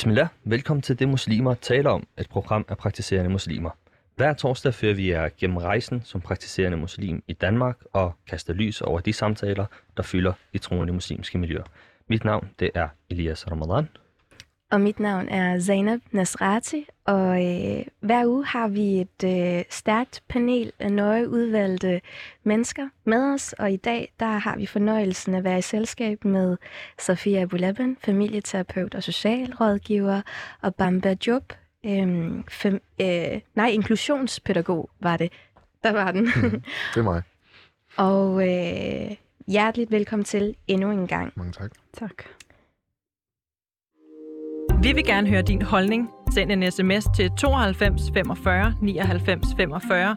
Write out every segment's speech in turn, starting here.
Bismillah, velkommen til Det Muslimer taler om, et program af praktiserende muslimer. Hver torsdag fører vi jer gennem rejsen som praktiserende muslim i Danmark og kaster lys over de samtaler, der fylder i troende muslimske miljøer. Mit navn det er Elias Ramadan. Og mit navn er Zainab Nasrati, og øh, hver uge har vi et øh, stærkt panel af nøje udvalgte mennesker med os, og i dag der har vi fornøjelsen at være i selskab med Sofia Abulaban, familieterapeut og socialrådgiver, og Bamba Job, øh, fem, øh, nej, inklusionspædagog var det. Der var den. det er mig. og øh, hjerteligt velkommen til endnu en gang. Mange tak. Tak. Vi vil gerne høre din holdning. Send en sms til 92 45 99 45.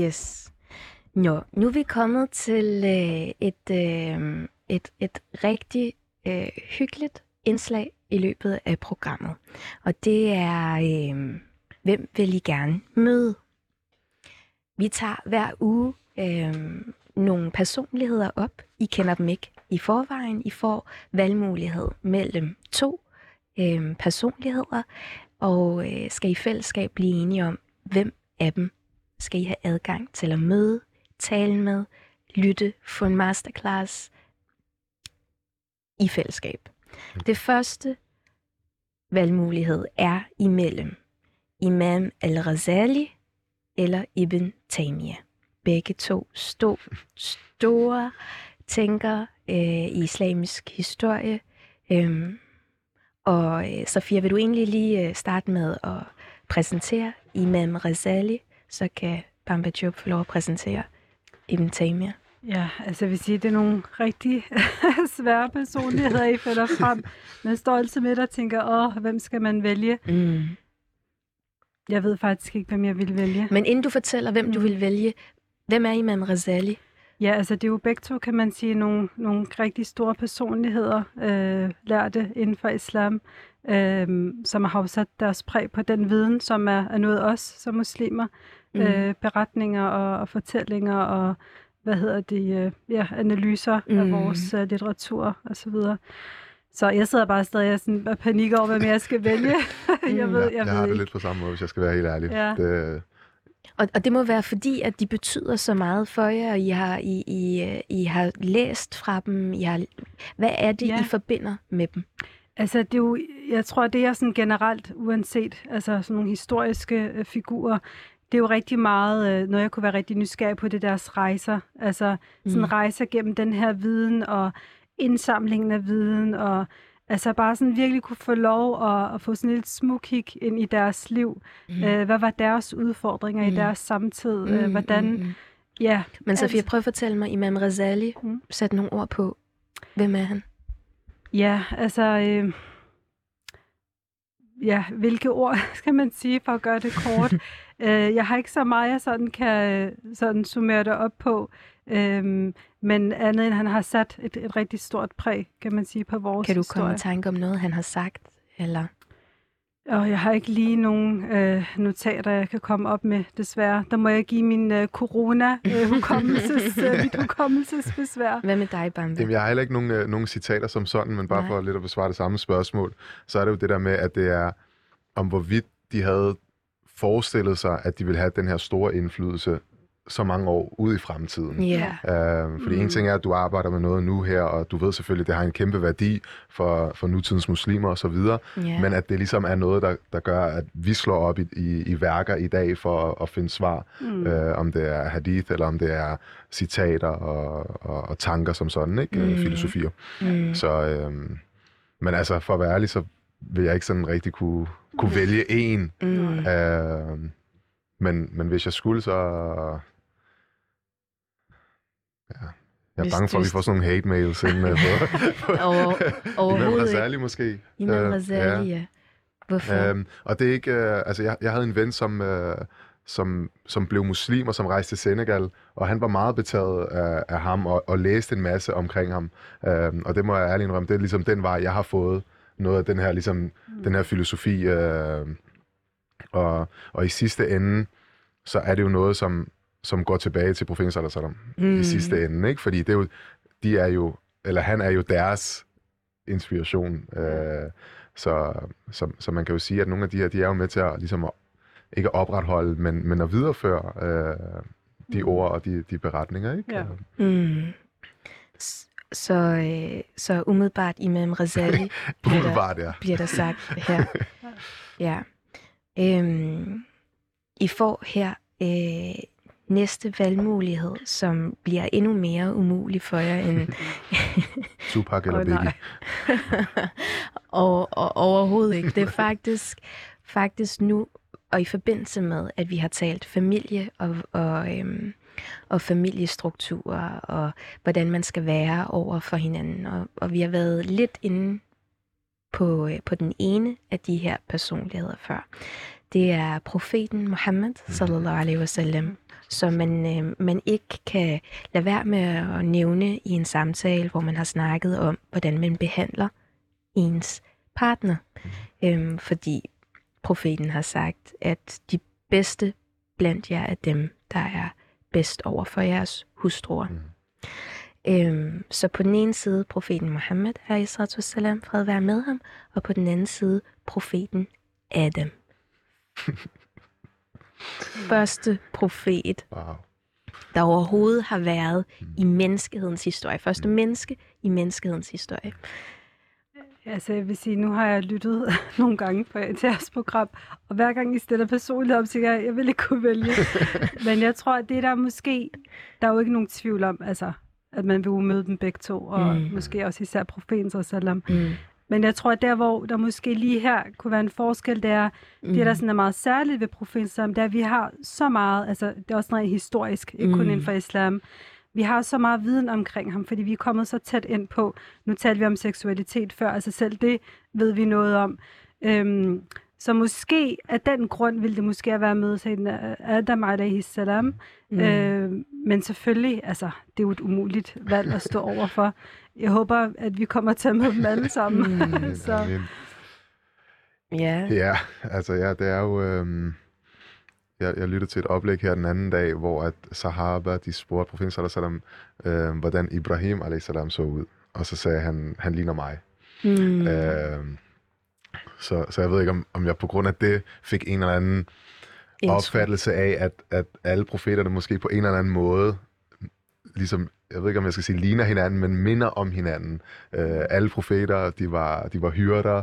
Yes. Nå, nu er vi kommet til øh, et, øh, et, et rigtig øh, hyggeligt indslag i løbet af programmet. Og det er, øh, hvem vil I gerne møde? Vi tager hver uge øh, nogle personligheder op. I kender dem ikke i forvejen. I får valgmulighed mellem to øh, personligheder, og øh, skal i fællesskab blive enige om, hvem af dem skal I have adgang til at møde, tale med, lytte, få en masterclass i fællesskab. Det første valgmulighed er imellem Imam al-Razali eller Ibn Taymiyyah. Begge to stå, store tænkere øh, i islamisk historie. Øhm, og øh, Sofia, vil du egentlig lige øh, starte med at præsentere Imam Razali, så kan Bamba Job få lov at præsentere Ibn Taymiyyah. Ja, altså jeg vil sige, det er nogle rigtig svære personligheder, I finder frem. Man står altid med og tænker, åh, hvem skal man vælge? Mm. Jeg ved faktisk ikke, hvem jeg vil vælge. Men inden du fortæller, hvem mm. du vil vælge, hvem er Imam Razali? Ja, altså det er jo begge to, kan man sige, nogle, nogle rigtig store personligheder, øh, lærte inden for islam, øh, som har sat deres præg på den viden, som er, er noget os som muslimer. Mm. Øh, beretninger og, og fortællinger og hvad hedder det, øh, ja, analyser mm. af vores uh, litteratur og så videre. Så jeg sidder bare stadig og sådan, panik over, hvad jeg skal vælge. jeg, ved, jeg, jeg, jeg har det lidt på samme måde, hvis jeg skal være helt ærlig. Ja. Det, og, og det må være fordi, at de betyder så meget for jer, og I har, I, I, I har læst fra dem. I har, hvad er det, ja. I forbinder med dem? Altså, det er jo, jeg tror, det er sådan generelt, uanset altså sådan nogle historiske øh, figurer, det er jo rigtig meget, øh, noget jeg kunne være rigtig nysgerrig på, det er deres rejser. Altså sådan mm. rejser gennem den her viden og indsamlingen af viden og Altså bare sådan virkelig kunne få lov at, at få sådan et smukik ind i deres liv. Mm. Øh, hvad var deres udfordringer mm. i deres samtid? Mm, øh, hvordan... Mm, mm. Ja. Men altså, prøv at fortælle mig, Imam Razali, mm. sæt nogle ord på. Hvem er han? Ja, altså... Øh, ja, hvilke ord skal man sige for at gøre det kort? øh, jeg har ikke så meget, jeg sådan kan sådan summere det op på. Øhm, men andet end han har sat et, et rigtig stort præg, kan man sige, på vores Kan du historie. komme i tanke om noget, han har sagt? Eller? Og jeg har ikke lige nogen øh, notater, jeg kan komme op med, desværre. Der må jeg give min øh, corona-hukommelses, øh, mit hukommelsesbesvær. Hvad med dig, Bambi? Jamen, jeg har heller ikke nogen, øh, nogen citater som sådan, men bare Nej. for lidt at besvare det samme spørgsmål, så er det jo det der med, at det er om hvorvidt de havde forestillet sig, at de ville have den her store indflydelse så mange år ud i fremtiden. Yeah. Øh, fordi mm. en ting er, at du arbejder med noget nu her, og du ved selvfølgelig, at det har en kæmpe værdi for, for nutidens muslimer osv., yeah. men at det ligesom er noget, der, der gør, at vi slår op i, i, i værker i dag for at, at finde svar, mm. øh, om det er hadith, eller om det er citater og, og, og tanker som sådan, ikke? Mm. filosofier. Mm. Så, øh, men altså, for at være ærlig, så vil jeg ikke sådan rigtig kunne, kunne vælge en. Mm. Øh, men, men hvis jeg skulle, så Ja. Jeg er hvis, bange for, at vi får sådan nogle hate-mails ind uh, på, Over, Imam Razali måske. Imam uh, Razali, ja. ja. Hvorfor? Um, og det er ikke... Uh, altså, jeg, jeg havde en ven, som... Uh, som, som blev muslim og som rejste til Senegal, og han var meget betaget af, af ham og, og læste en masse omkring ham. Um, og det må jeg ærligt indrømme, det er ligesom den vej, jeg har fået noget af den her, ligesom, mm. den her filosofi. Uh, og, og i sidste ende, så er det jo noget, som, som går tilbage til profeten sallallahu mm. i sidste ende, ikke? Fordi det er jo, de er jo, eller han er jo deres inspiration. Øh, så, så, så man kan jo sige, at nogle af de her, de er jo med til at, ligesom at ikke at opretholde, men, men at videreføre øh, de Mm. ord og de, de beretninger. Ikke? Ja. Mm. Så, øh, så umiddelbart Imam Razali bliver der, ja. bliver der sagt her. Ja. Øhm, I får her øh, næste valgmulighed, som bliver endnu mere umulig for jer end Tupac eller Åh, Biggie. og, og overhovedet ikke. Det er faktisk, faktisk nu, og i forbindelse med, at vi har talt familie og, og, øhm, og familiestrukturer, og hvordan man skal være over for hinanden. Og, og vi har været lidt inde på, øh, på den ene af de her personligheder før. Det er profeten Muhammad, sallallahu alaihi wasallam, som man, øh, man ikke kan lade være med at nævne i en samtale, hvor man har snakket om, hvordan man behandler ens partner. Øhm, fordi profeten har sagt, at de bedste blandt jer er dem, der er bedst over for jeres hustruer. Mm. Øhm, så på den ene side profeten Muhammed, salam, fred være med ham, og på den anden side profeten Adam. Første profet, Wow. der overhovedet har været i menneskehedens historie. Første menneske i menneskehedens historie. Altså, jeg vil sige, nu har jeg lyttet nogle gange på, til jeres program, og hver gang I stiller personlighed op, så jeg, jeg vil ikke kunne vælge. Men jeg tror, at det der måske, der er jo ikke nogen tvivl om, altså, at man vil møde dem begge to, og Mm. mm. måske også især profeten, så salam. Mm. Men jeg tror, at der, hvor der måske lige her kunne være en forskel, det er, mm. det der sådan er meget særligt ved profeten, salam, det er, at vi har så meget, altså det er også noget historisk, ikke kun Mm. inden for islam, vi har så meget viden omkring ham, fordi vi er kommet så tæt ind på, nu talte vi om seksualitet før, altså selv det ved vi noget om. Øhm, så måske af den grund ville det måske have været med Sayyidina Adam alaihi salam. Mm. Øh, men selvfølgelig, altså, det er jo et umuligt valg at stå overfor. Jeg håber, at vi kommer til at møde dem alle sammen. Mm. så, Amen. Ja. Ja, altså ja, det er jo... Øhm, jeg, jeg lyttede til et oplæg her den anden dag, hvor at Sahaba, de spurgte profeten sallallahu øh, hvordan Ibrahim alaihi så ud. Og så sagde han, han ligner mig. Mm. Øh, så, så jeg ved ikke, om, om jeg på grund af det fik en eller anden Indtryk. opfattelse af, at, at alle profeterne måske på en eller anden måde, ligesom, jeg ved ikke, om jeg skal sige ligner hinanden, men minder om hinanden. Øh, alle profeter, de var, de var hyrder,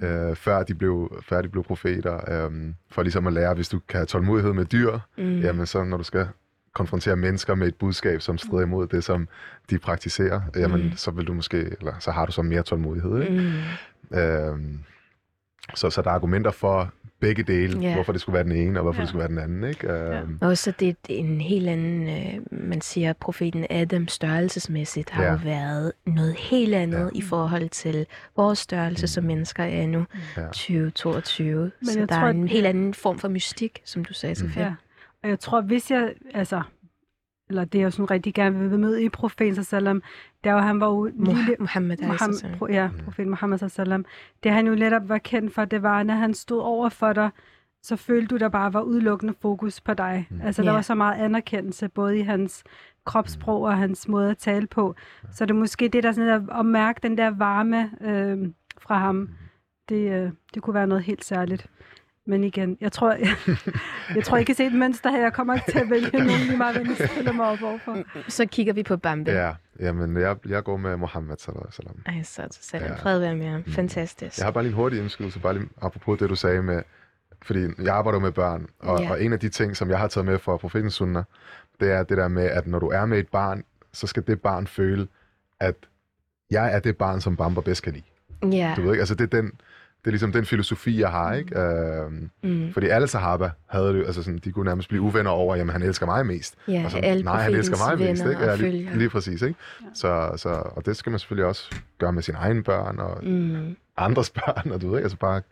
øh, før, de blev, før de blev profeter, øh, for ligesom at lære, hvis du kan have tålmodighed med dyr, Mm. jamen så når du skal konfrontere mennesker med et budskab, som strider imod det, som de praktiserer, jamen Mm. så vil du måske, eller så har du så mere tålmodighed. Ikke? Mm. Øhm, så, så der er argumenter for begge dele, Ja. hvorfor det skulle være den ene, og hvorfor Ja. det skulle være den anden. Ikke? Øhm, Også det er en helt anden, øh, man siger, profeten Adam størrelsesmæssigt har Ja. jo været noget helt andet Ja. i forhold til vores størrelse som mennesker er nu, Ja. 2022. Men så jeg der tror, er en at- helt anden form for mystik, som du sagde, Sofia. ja. Og jeg tror, hvis jeg, altså, eller det jeg sådan rigtig gerne vil møde i profeten sallam, det er jo, at han var jo lille, Muhammad, Muhammed. pro, ja, profeten Muhammad sallam. Det han jo netop var kendt for, det var, når han stod over for dig, så følte du, der bare var udelukkende fokus på dig. Mm. Altså, der Ja. var så meget anerkendelse, både i hans kropssprog og hans måde at tale på. Så det er måske det, der sådan der, at mærke den der varme øh, fra ham, det, øh, det kunne være noget helt særligt. Men igen, jeg tror, jeg, jeg tror, I kan se et mønster her. Jeg kommer ikke til at vælge nogen lige meget, hvem jeg stiller mig op overfor. Så kigger vi på Bambi. ja, jamen jeg, jeg går med Mohammed sallallahu alaihi wasallam. Ej, så så Ja. fred være med ham. Fantastisk. Jeg har bare lige en hurtig indskydelse, bare lige apropos det, du sagde med, fordi jeg arbejder med børn, og, Ja. og en af de ting, som jeg har taget med fra profetens sunnah, det er det der med, at når du er med et barn, så skal det barn føle, at jeg er det barn, som Bamber bedst kan lide. Ja. Du ved ikke, altså det er den, det er ligesom den filosofi, jeg har, ikke? Øhm, Mm. fordi alle sahaba havde det, altså sådan, de kunne nærmest blive uvenner over, jamen han elsker mig mest. Ja, og så, alle nej, han elsker mig mest, ikke? Ja, lige, lige præcis, ikke? Så, så, og det skal man selvfølgelig også gøre med sine egne børn og Mm. andres børn, og du ved ikke, altså bare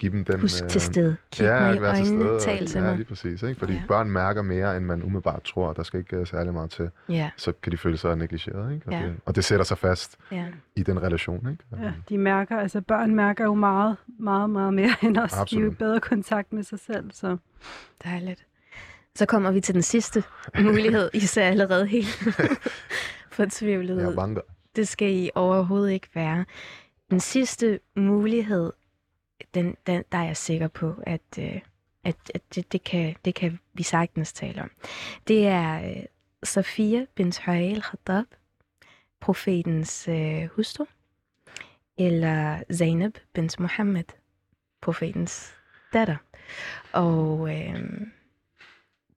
give dem den... Husk øh, til stede. Kig mig i være til øjnene. stede, Tal til ja, mig. lige præcis, ikke? Fordi Ja. ja. børn mærker mere, end man umiddelbart tror, der skal ikke uh, særlig meget til. Ja, Så kan de føle sig negligeret, ikke? Og, Ja. det, og det sætter sig fast ja. i den relation, ikke? Ja, de mærker, altså børn mærker jo meget, meget, meget mere end os. De er jo Absolut. bedre kontakt med sig selv, så Dejligt. Så kommer vi til den sidste mulighed. I ser allerede helt fortvivlet Jeg ud. banker. Det skal I overhovedet ikke være. den sidste mulighed, den, den, der er jeg sikker på, at, øh, at, at det, det, kan, det kan vi sagtens tale om. Det er øh, Safia bint Huayl Khattab, profetens øh, hustru, eller Zainab bint Muhammad, profetens datter. Og øh,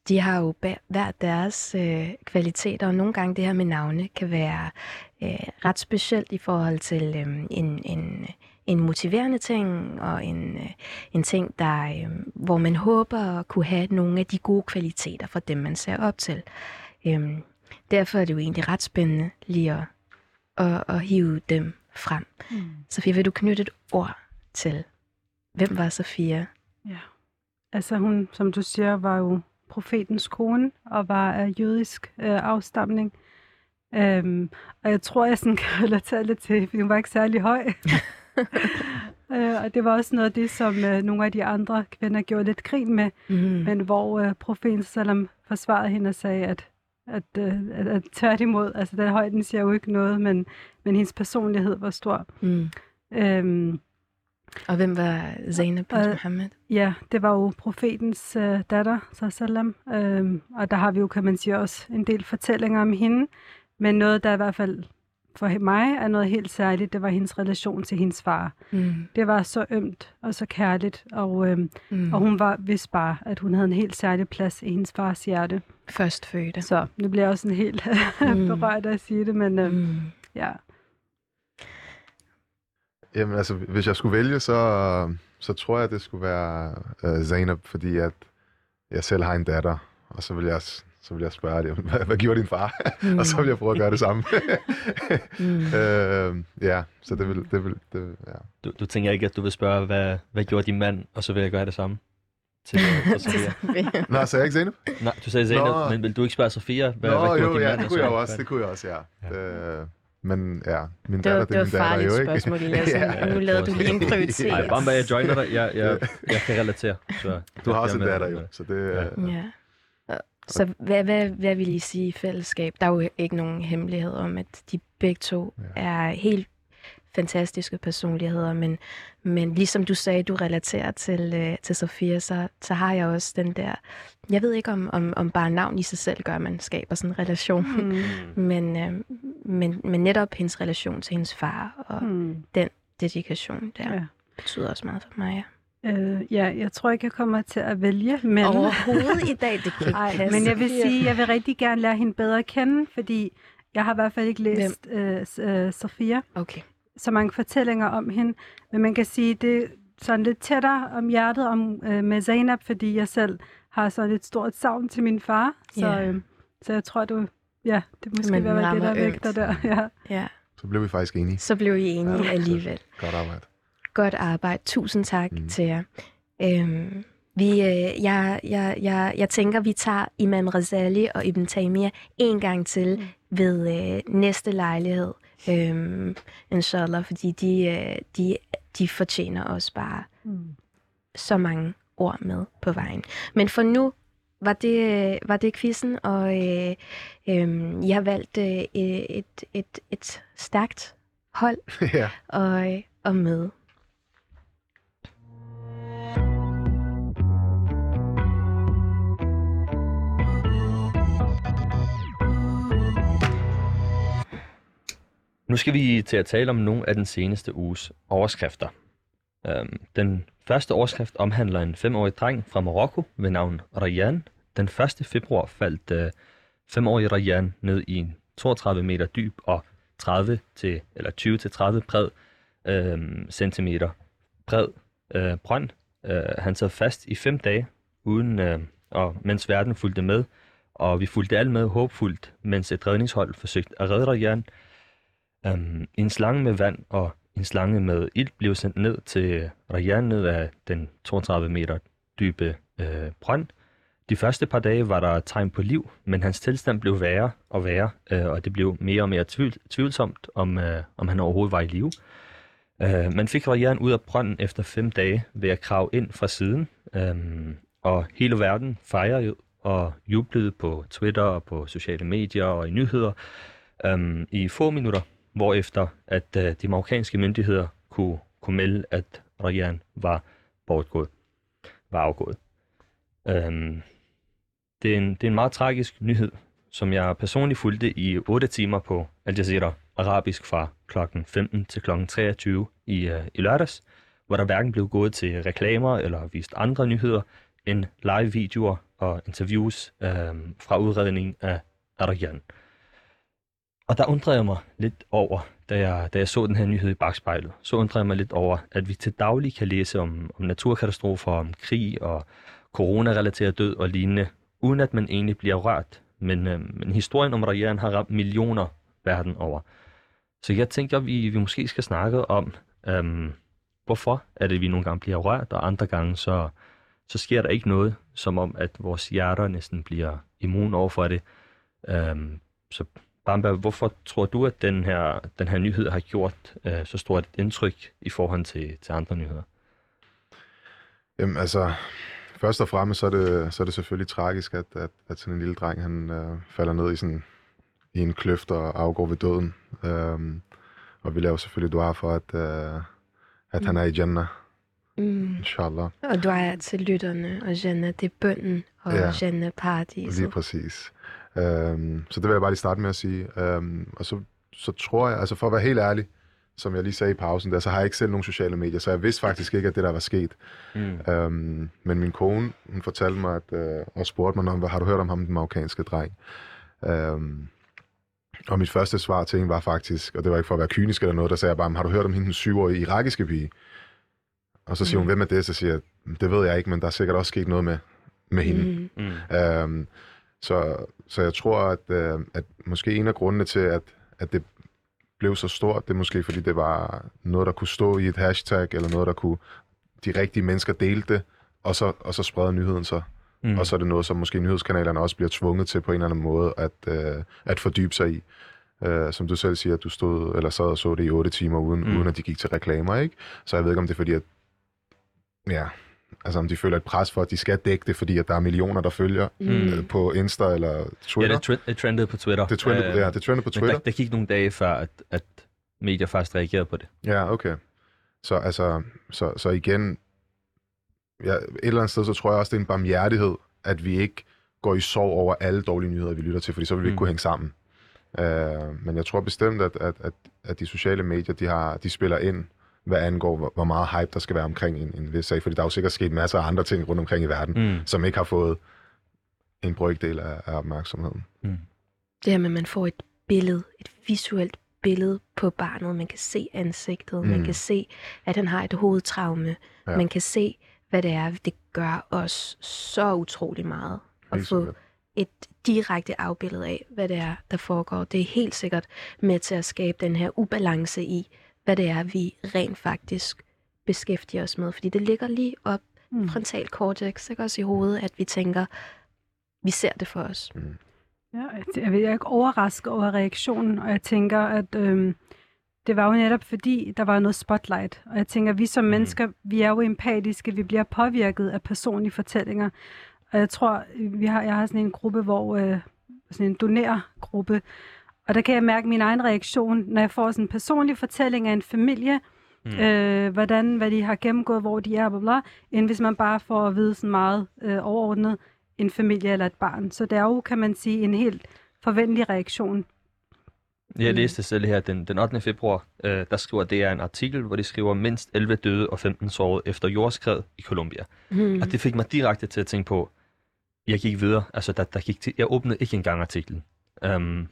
de har jo hver deres øh, kvaliteter, og nogle gange det her med navne kan være øh, ret specielt i forhold til øh, en, en, en motiverende ting, og en, øh, en ting, der, øh, hvor man håber at kunne have nogle af de gode kvaliteter for dem, man ser op til. Øh, derfor er det jo egentlig ret spændende lige at, at, at hive dem frem. Mm. Sofia, vil du knytte et ord til, hvem var Sofia? Ja, altså hun, som du siger, var jo profetens kone og var af jødisk øh, afstamning. Øhm, og jeg tror, jeg sådan kan relatere lidt til, for hun var ikke særlig høj. øh, og det var også noget af det, som øh, nogle af de andre kvinder gjorde lidt grin med, mm. men hvor øh, profeten Salam forsvarede hende og sagde, at, at, øh, at, at tværtimod, altså den højden siger jo ikke noget, men, men hendes personlighed var stor. Mm. Øhm, og hvem var Zainab bin Muhammad? Ja, det var jo profetens øh, datter, sallam. Øhm, og der har vi jo, kan man sige, også en del fortællinger om hende. Men noget, der i hvert fald for mig er noget helt særligt, det var hendes relation til hendes far. Mm. Det var så ømt og så kærligt, og, øhm, mm. og hun var vist bare, at hun havde en helt særlig plads i hendes fars hjerte. Førstfødte. Så nu bliver jeg også en helt mm. berørt af at sige det, men øhm, mm. ja. Jamen altså, hvis jeg skulle vælge, så, så tror jeg, at det skulle være uh, Zainab, fordi at jeg selv har en datter, og så vil jeg, så vil jeg spørge det, hvad, hvad gjorde din far? Mm. og så vil jeg prøve at gøre det samme. mm. uh, ja, så det vil... Det vil det, ja. du, du tænker ikke, at du vil spørge, hvad, hvad gjorde din mand, og så vil jeg gøre det samme? Til, til Sofia. Nej, sagde jeg ikke Zainab? Nej, du sagde Nå. men vil du ikke spørge Sofia, hvad, Nå, hvad gjorde jo, din ja, mand? det kunne jeg også, det kunne jeg også, ja. ja. Det, men ja, min det datter, det er min datter jo ikke. spørgsmål, Elias. ja, nu lavede du lige en prioritering. Nej, bare med, jeg joiner dig. Jeg, jeg, jeg kan relatere. Så, du har også en datter jo, så det... Ja. ja. Så hvad, hvad, hvad vil I sige i fællesskab? Der er jo ikke nogen hemmelighed om, at de begge to ja. er helt fantastiske personligheder, men, men ligesom du sagde, du relaterer til, øh, til Sofia, så, så har jeg også den der, jeg ved ikke om, om, om bare navn i sig selv gør, at man skaber sådan en relation, mm. men, øh, men, men netop hendes relation til hendes far, og mm. den dedikation der, ja. betyder også meget for mig, ja. Øh, ja, jeg tror ikke, jeg kommer til at vælge, men... Overhovedet i dag, det kan ikke Ej, Men jeg vil sige, jeg vil rigtig gerne lære hende bedre at kende, fordi jeg har i hvert fald ikke læst øh, øh, Sofia. Okay så mange fortællinger om hende, men man kan sige, det er sådan lidt tættere om hjertet om, øh, med Zainab, fordi jeg selv har så et stort savn til min far, så, yeah. øh, så jeg tror, du, ja, det måske Men være det, der vægter der. Ja. ja. Så blev vi faktisk enige. Så blev vi enige ja, alligevel. Godt arbejde. Godt arbejde. Tusind tak mm. til jer. Øhm, vi, øh, jeg, jeg, jeg, jeg tænker, vi tager Imam Razali og Ibn Taymiyyah en gang til mm. ved øh, næste lejlighed øhm, inshallah, fordi de, øh, de, de fortjener også bare mm. så mange ord med på vejen. Men for nu var det, var det quizzen, og øh, øh, I har valgt øh, et, et, et stærkt hold ja. og, og møde. Nu skal vi til at tale om nogle af den seneste uges overskrifter. Øhm, den første overskrift omhandler en femårig dreng fra Marokko ved navn Rayan. Den 1. februar faldt øh, femårige Rayan ned i en 32 meter dyb og 30 til, eller 20 til 30 bred øh, centimeter bred øh, brønd. Øh, han sad fast i fem dage, uden, øh, og mens verden fulgte med, og vi fulgte alt med håbfuldt, mens et redningshold forsøgte at redde Rayan. Um, en slange med vand og en slange med ild blev sendt ned til Rajan ned af den 32 meter dybe øh, brønd. De første par dage var der tegn på liv, men hans tilstand blev værre og værre, øh, og det blev mere og mere tvivl, tvivlsomt, om, øh, om han overhovedet var i live. Øh, man fik Rajan ud af brønden efter fem dage ved at krave ind fra siden, øh, og hele verden fejrede og jublede på Twitter og på sociale medier og i nyheder. Øh, I få minutter hvorefter at øh, de marokkanske myndigheder kunne, kunne melde, at Rayan var bortgået, var afgået. Øhm, det, er en, det er en meget tragisk nyhed, som jeg personligt fulgte i 8 timer på Al Jazeera arabisk fra kl. 15 til kl. 23 i, øh, i lørdags, hvor der hverken blev gået til reklamer eller vist andre nyheder end live-videoer og interviews øh, fra udredningen af Arayan. Og der undrede jeg mig lidt over, da jeg, da jeg så den her nyhed i bagspejlet, så undrede jeg mig lidt over, at vi til daglig kan læse om, om naturkatastrofer, om krig og corona-relateret død og lignende, uden at man egentlig bliver rørt. Men, øh, men historien om Rajan har ramt millioner verden over. Så jeg tænker, at vi, vi måske skal snakke om, øhm, hvorfor er det, vi nogle gange bliver rørt, og andre gange så, så sker der ikke noget, som om, at vores hjerter næsten bliver immun over for det. Øhm, så Bamba, hvorfor tror du, at den her, den her nyhed har gjort øh, så stort et indtryk i forhold til, til andre nyheder? Jamen altså, først og fremmest så er det, så er det selvfølgelig tragisk, at, at, at sådan en lille dreng, han øh, falder ned i sådan i en kløft og afgår ved døden. Um, og vi laver selvfølgelig dua for, at, uh, at mm. han er i Jannah. Mm. Inshallah. Og dua til lytterne, og Jannah, det er bønden, og ja. Jannah paradiset. Lige præcis. Um, så det vil jeg bare lige starte med at sige. Um, og så, så tror jeg, altså for at være helt ærlig, som jeg lige sagde i pausen der, så har jeg ikke selv nogen sociale medier, så jeg vidste faktisk ikke, at det der var sket. Mm. Um, men min kone, hun fortalte mig, at, uh, og spurgte mig, hvad har du hørt om ham, den marokkanske dreng? Um, og mit første svar til hende var faktisk, og det var ikke for at være kynisk eller noget, der sagde jeg bare, har du hørt om hende den syvårige irakiske pige? Og så siger mm. hun, hvem er det? Så siger jeg, det ved jeg ikke, men der er sikkert også sket noget med, med hende. Mm. Um, så, så jeg tror, at, uh, at måske en af grundene til, at, at det blev så stort, det er måske fordi, det var noget, der kunne stå i et hashtag, eller noget, der kunne de rigtige mennesker delte det, og så, og så sprede nyheden så. Mm. Og så er det noget, som måske nyhedskanalerne også bliver tvunget til på en eller anden måde at, øh, at fordybe sig i. Øh, som du selv siger, at du stod eller sad og så det i otte timer, uden, mm. uden at de gik til reklamer, ikke? Så jeg ved ikke, om det er fordi, at ja, altså om de føler et pres for, at de skal dække det, fordi at der er millioner, der følger mm. øh, på Insta eller Twitter. Ja, det, trendede på Twitter. Det trendede, øh, ja, det trendede på Twitter. Men der, der gik nogle dage før, at, at medier faktisk reagerede på det. Ja, okay. Så altså, så, så igen, ja, et eller andet sted, så tror jeg også, det er en barmhjertighed, at vi ikke går i sorg over alle dårlige nyheder, vi lytter til, fordi så vil vi ikke mm. kunne hænge sammen. Uh, men jeg tror bestemt, at, at, at, at de sociale medier, de, har, de spiller ind, hvad angår, hvor, hvor meget hype der skal være omkring en, en vis sag, fordi der er jo sikkert sket masser af andre ting rundt omkring i verden, mm. som ikke har fået en brøkdel af, af opmærksomheden. Mm. Det her med, at man får et billede, et visuelt billede på barnet. Man kan se ansigtet, mm. man kan se, at han har et hovedtraume. Ja. Man kan se, hvad det er. Det gør os så utrolig meget at få et direkte afbillede af, hvad det er, der foregår. Det er helt sikkert med til at skabe den her ubalance i, hvad det er, vi rent faktisk beskæftiger os med. Fordi det ligger lige op mm. frontal cortex, ikke også i hovedet, at vi tænker, vi ser det for os. Mm. Ja, jeg er ikke overrasket over reaktionen, og jeg tænker, at øhm, det var jo netop fordi, der var noget spotlight. Og jeg tænker, vi som mm. mennesker, vi er jo empatiske, vi bliver påvirket af personlige fortællinger. Og jeg tror, vi har, jeg har sådan en gruppe, hvor øh, sådan en donergruppe, og der kan jeg mærke min egen reaktion, når jeg får sådan en personlig fortælling af en familie, mm. øh, hvordan, hvad de har gennemgået, hvor de er, bla, bla, end hvis man bare får at vide sådan meget øh, overordnet, en familie eller et barn. Så det er jo, kan man sige, en helt forventelig reaktion. Jeg læste selv her den, den 8. februar, øh, der skriver det er en artikel, hvor de skriver mindst 11 døde og 15 såret efter jordskred i Colombia. Mm. Og det fik mig direkte til at tænke på, jeg gik videre, altså der, der gik til, jeg åbnede ikke engang artiklen. Um,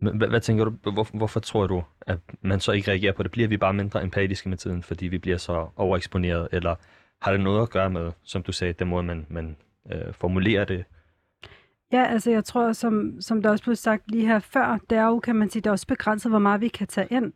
hvad, hvad tænker du, hvor, hvorfor tror du, at man så ikke reagerer på det? Bliver vi bare mindre empatiske med tiden, fordi vi bliver så overeksponeret, eller har det noget at gøre med, som du sagde, den måde, man, man øh, formulerer det? Ja, altså jeg tror, som, som der også blev sagt lige her før, det er jo, kan man sige, det er også begrænset, hvor meget vi kan tage ind.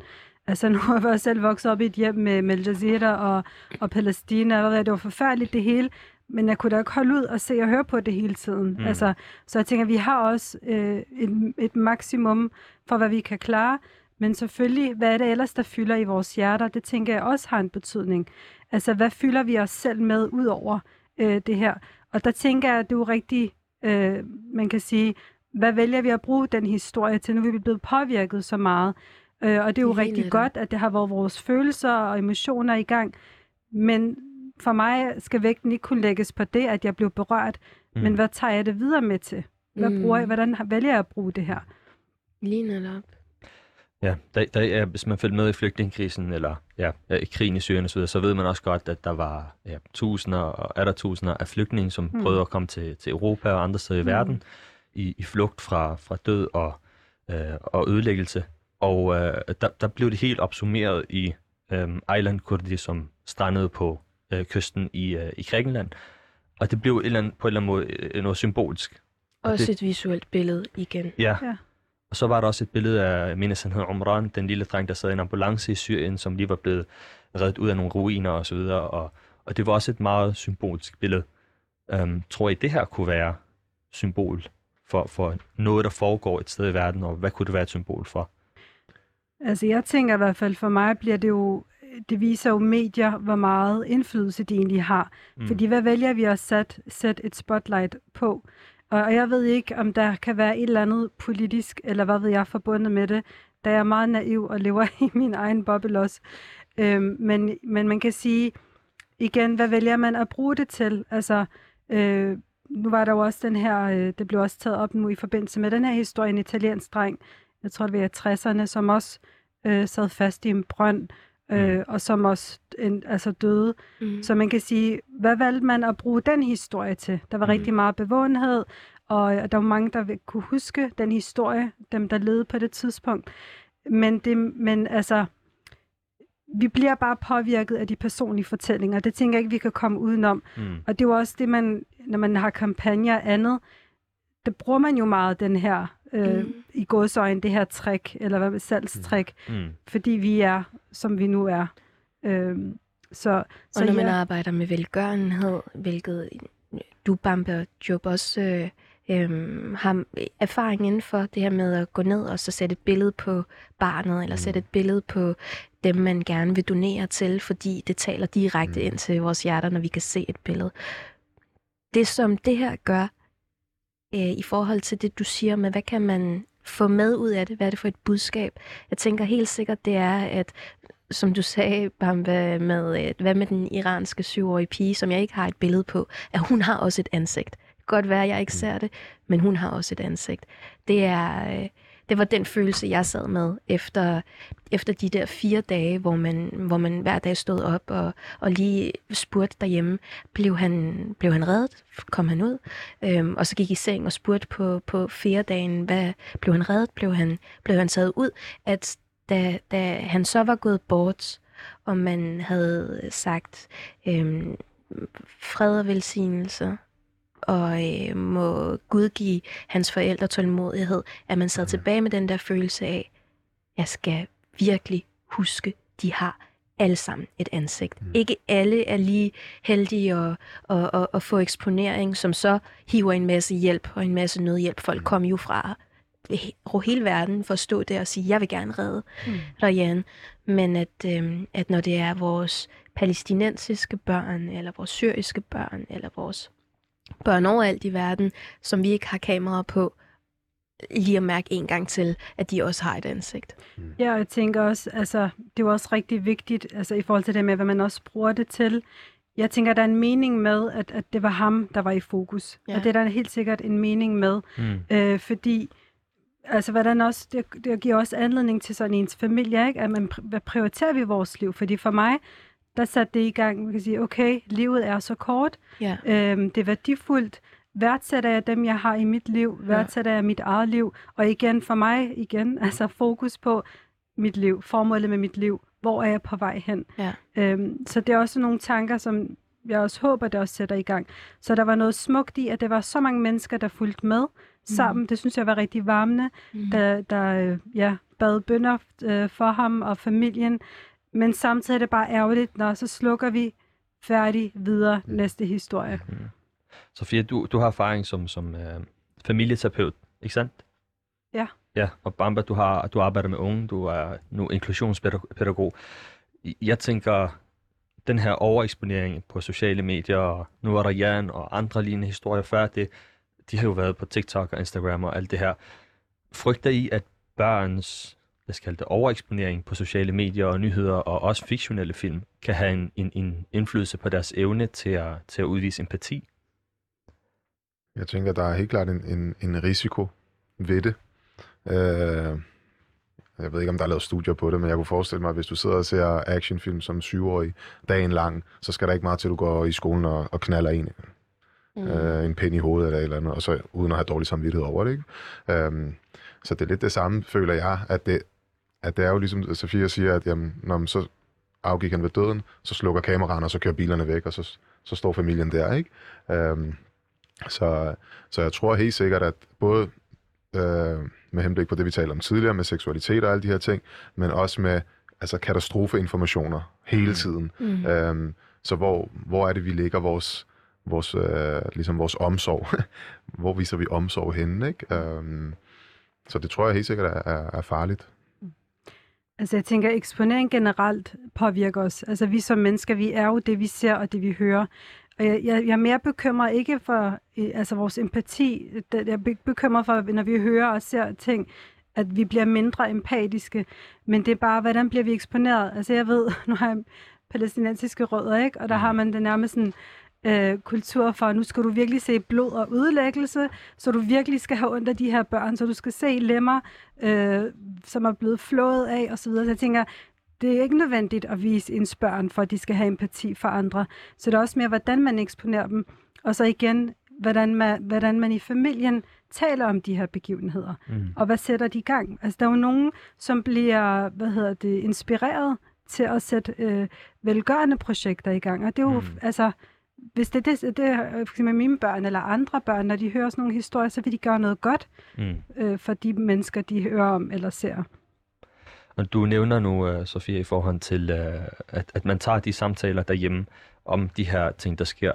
Altså nu har jeg selv vokset op i et hjem med, med Al Jazeera og, og Palæstina, og det var forfærdeligt det hele, men jeg kunne da ikke holde ud og se og høre på det hele tiden. Mm. Altså, så jeg tænker, vi har også øh, et, et maksimum for, hvad vi kan klare, men selvfølgelig, hvad er det ellers, der fylder i vores hjerter? Det tænker jeg også har en betydning. Altså, hvad fylder vi os selv med ud over øh, det her? Og der tænker jeg, at det er jo rigtig, øh, man kan sige, hvad vælger vi at bruge den historie til? Nu er vi blevet påvirket så meget. Øh, og det er jo rigtig godt, at det har været vores følelser og emotioner i gang. Men for mig skal vægten ikke kunne lægges på det, at jeg blev berørt, mm. men hvad tager jeg det videre med til? Hvad mm. bruger jeg, hvordan vælger jeg at bruge det her? Lige netop. Ja, der, der er, hvis man følger med i flygtningekrisen, eller ja, i krigen i Syrien osv., så ved man også godt, at der var ja, tusinder og er der tusinder af flygtninge, som mm. prøvede at komme til, til Europa og andre steder i mm. verden, i, i flugt fra, fra død og, øh, og ødelæggelse. Og øh, der, der blev det helt opsummeret i øh, Island Kurdi, som strandede på øh, kysten i, øh, i Grækenland. Og det blev et eller andet, på en eller anden måde øh, noget symbolsk. Også det, et visuelt billede igen. Ja. ja. Og så var der også et billede af, mindes han hed Omran, den lille dreng, der sad i en ambulance i Syrien, som lige var blevet reddet ud af nogle ruiner og så videre. Og, og det var også et meget symbolsk billede. Um, tror I, det her kunne være symbol for, for noget, der foregår et sted i verden, og hvad kunne det være et symbol for? Altså jeg tænker i hvert fald, for mig bliver det jo, det viser jo medier, hvor meget indflydelse de egentlig har. Mm. Fordi hvad vælger vi at sætte, sætte et spotlight på? Og jeg ved ikke, om der kan være et eller andet politisk, eller hvad ved jeg, forbundet med det, da jeg er meget naiv og lever i min egen boble også. Øhm, men, men man kan sige, igen, hvad vælger man at bruge det til? Altså, øh, nu var der jo også den her, øh, det blev også taget op nu i forbindelse med den her historie, en italiensk dreng, jeg tror det var i 60'erne, som også øh, sad fast i en brønd, øh, mm. og som også en, altså døde. Mm. Så man kan sige, hvad valgte man at bruge den historie til? Der var mm. rigtig meget bevågenhed, og der var mange, der kunne huske den historie, dem der levede på det tidspunkt. Men, det, men altså, vi bliver bare påvirket af de personlige fortællinger. Det tænker jeg ikke, vi kan komme udenom. Mm. Og det er jo også det, man, når man har kampagner og andet, der bruger man jo meget den her, øh, mm. i godsøjen, det her trick, eller hvad med salgstrik, mm. mm. fordi vi er, som vi nu er. Øh, så, så og når ja. man arbejder med velgørenhed, hvilket du, Bambe og Job også øh, øh, har erfaring inden for det her med at gå ned og så sætte et billede på barnet, eller sætte et billede på dem, man gerne vil donere til, fordi det taler direkte mm. ind til vores hjerter, når vi kan se et billede. Det, som det her gør, øh, i forhold til det, du siger med, hvad kan man få med ud af det? Hvad er det for et budskab? Jeg tænker helt sikkert, det er, at som du sagde, Bamba, med, øh, hvad med den iranske syvårige pige, som jeg ikke har et billede på, at hun har også et ansigt. Det kan godt være, at jeg ikke mm. ser det, men hun har også et ansigt. Det er... Det var den følelse, jeg sad med efter, efter de der fire dage, hvor man, hvor man hver dag stod op og, og lige spurgte derhjemme, blev han, blev han reddet? Kom han ud? Øhm, og så gik i seng og spurgte på, på fire dagen, hvad, blev han reddet? Blev han, blev han taget ud? At da, da han så var gået bort, og man havde sagt øhm, fred og velsignelse, og øh, må Gud give hans forældre tålmodighed, at man sad tilbage med den der følelse af, jeg skal virkelig huske, de har alle sammen et ansigt. Mm. Ikke alle er lige heldige at, at, at, at få eksponering, som så hiver en masse hjælp og en masse nødhjælp. Folk mm. kommer jo fra hele verden for at stå der og sige, jeg vil gerne redde mm. Rayan. Men at, øh, at når det er vores palæstinensiske børn, eller vores syriske børn, eller vores børn overalt i verden, som vi ikke har kameraer på, lige at mærke en gang til, at de også har et ansigt. Mm. Ja, og jeg tænker også, altså, det er også rigtig vigtigt, altså i forhold til det med, hvad man også bruger det til. Jeg tænker, der er en mening med, at, at det var ham, der var i fokus. Ja. Og det er der helt sikkert en mening med, mm. øh, fordi altså hvordan også, det, det giver også anledning til sådan ens familie, ikke? at man, hvad prioriterer vi i vores liv? Fordi for mig, der satte det i gang, man kan sige, okay, livet er så kort, ja. øhm, det er værdifuldt, værdsætter jeg dem, jeg har i mit liv, værdsætter jeg mit eget liv, og igen for mig, igen, altså fokus på mit liv, formålet med mit liv, hvor er jeg på vej hen. Ja. Øhm, så det er også nogle tanker, som jeg også håber, det også sætter i gang. Så der var noget smukt i, at der var så mange mennesker, der fulgte med sammen. Mm. Det synes jeg var rigtig varmende, mm. der, der øh, ja, bad bønder øh, for ham og familien. Men samtidig er det bare ærgerligt, når så slukker vi færdig videre mm. næste historie. Mm. Sofia, du, du har erfaring som, som øh, familieterapeut, ikke sandt? Ja. Ja, og Bamba, du, har, du arbejder med unge, du er nu inklusionspædagog. Jeg tænker, den her overeksponering på sociale medier, og nu er der Jan og andre lignende historier før, det, de har jo været på TikTok og Instagram og alt det her. Frygter I, at børns lad os kalde det, overeksponering på sociale medier og nyheder, og også fiktionelle film, kan have en, en, en indflydelse på deres evne til at, til at udvise empati? Jeg tænker, der er helt klart en, en, en risiko ved det. Øh, jeg ved ikke, om der er lavet studier på det, men jeg kunne forestille mig, at hvis du sidder og ser actionfilm som syvårig dagen lang, så skal der ikke meget til, at du går i skolen og, og knaller en. Mm. Øh, en pind i hovedet eller et eller andet, og så uden at have dårlig samvittighed over det. Ikke? Øhm, så det er lidt det samme, føler jeg, at det, at det er jo ligesom, Sofia siger, at jamen, når så afgik han ved døden, så slukker kameraerne, og så kører bilerne væk, og så, så står familien der, ikke? Øhm, så, så jeg tror helt sikkert, at både øh, med henblik på det, vi talte om tidligere, med seksualitet og alle de her ting, men også med altså katastrofeinformationer hele mm. tiden. Mm. Øhm, så hvor, hvor er det, vi lægger vores, vores, øh, ligesom vores omsorg? hvor viser vi omsorg henne? Ikke? Øhm, så det tror jeg helt sikkert er, er, er farligt. Altså jeg tænker, at eksponering generelt påvirker os. Altså vi som mennesker, vi er jo det, vi ser og det, vi hører. Og jeg, jeg, jeg er mere bekymret ikke for altså vores empati. Jeg er bekymret for, når vi hører og ser ting, at vi bliver mindre empatiske. Men det er bare, hvordan bliver vi eksponeret? Altså jeg ved, nu har jeg palæstinensiske rødder, ikke? og der har man det nærmest sådan, øh, kultur for, nu skal du virkelig se blod og ødelæggelse, så du virkelig skal have ondt af de her børn, så du skal se lemmer, øh, som er blevet flået af osv. Så jeg tænker, det er ikke nødvendigt at vise ens børn, for at de skal have empati for andre. Så det er også mere, hvordan man eksponerer dem. Og så igen, hvordan man, hvordan man i familien taler om de her begivenheder. Mm. Og hvad sætter de i gang? Altså, der er jo nogen, som bliver, hvad hedder det, inspireret til at sætte øh, velgørende projekter i gang. Og det er jo, mm. altså, hvis det er det, det er med mine børn eller andre børn, når de hører sådan nogle historier, så vil de gøre noget godt mm. øh, for de mennesker, de hører om eller ser. Og du nævner nu, uh, Sofia, i forhold til, uh, at, at man tager de samtaler derhjemme om de her ting, der sker.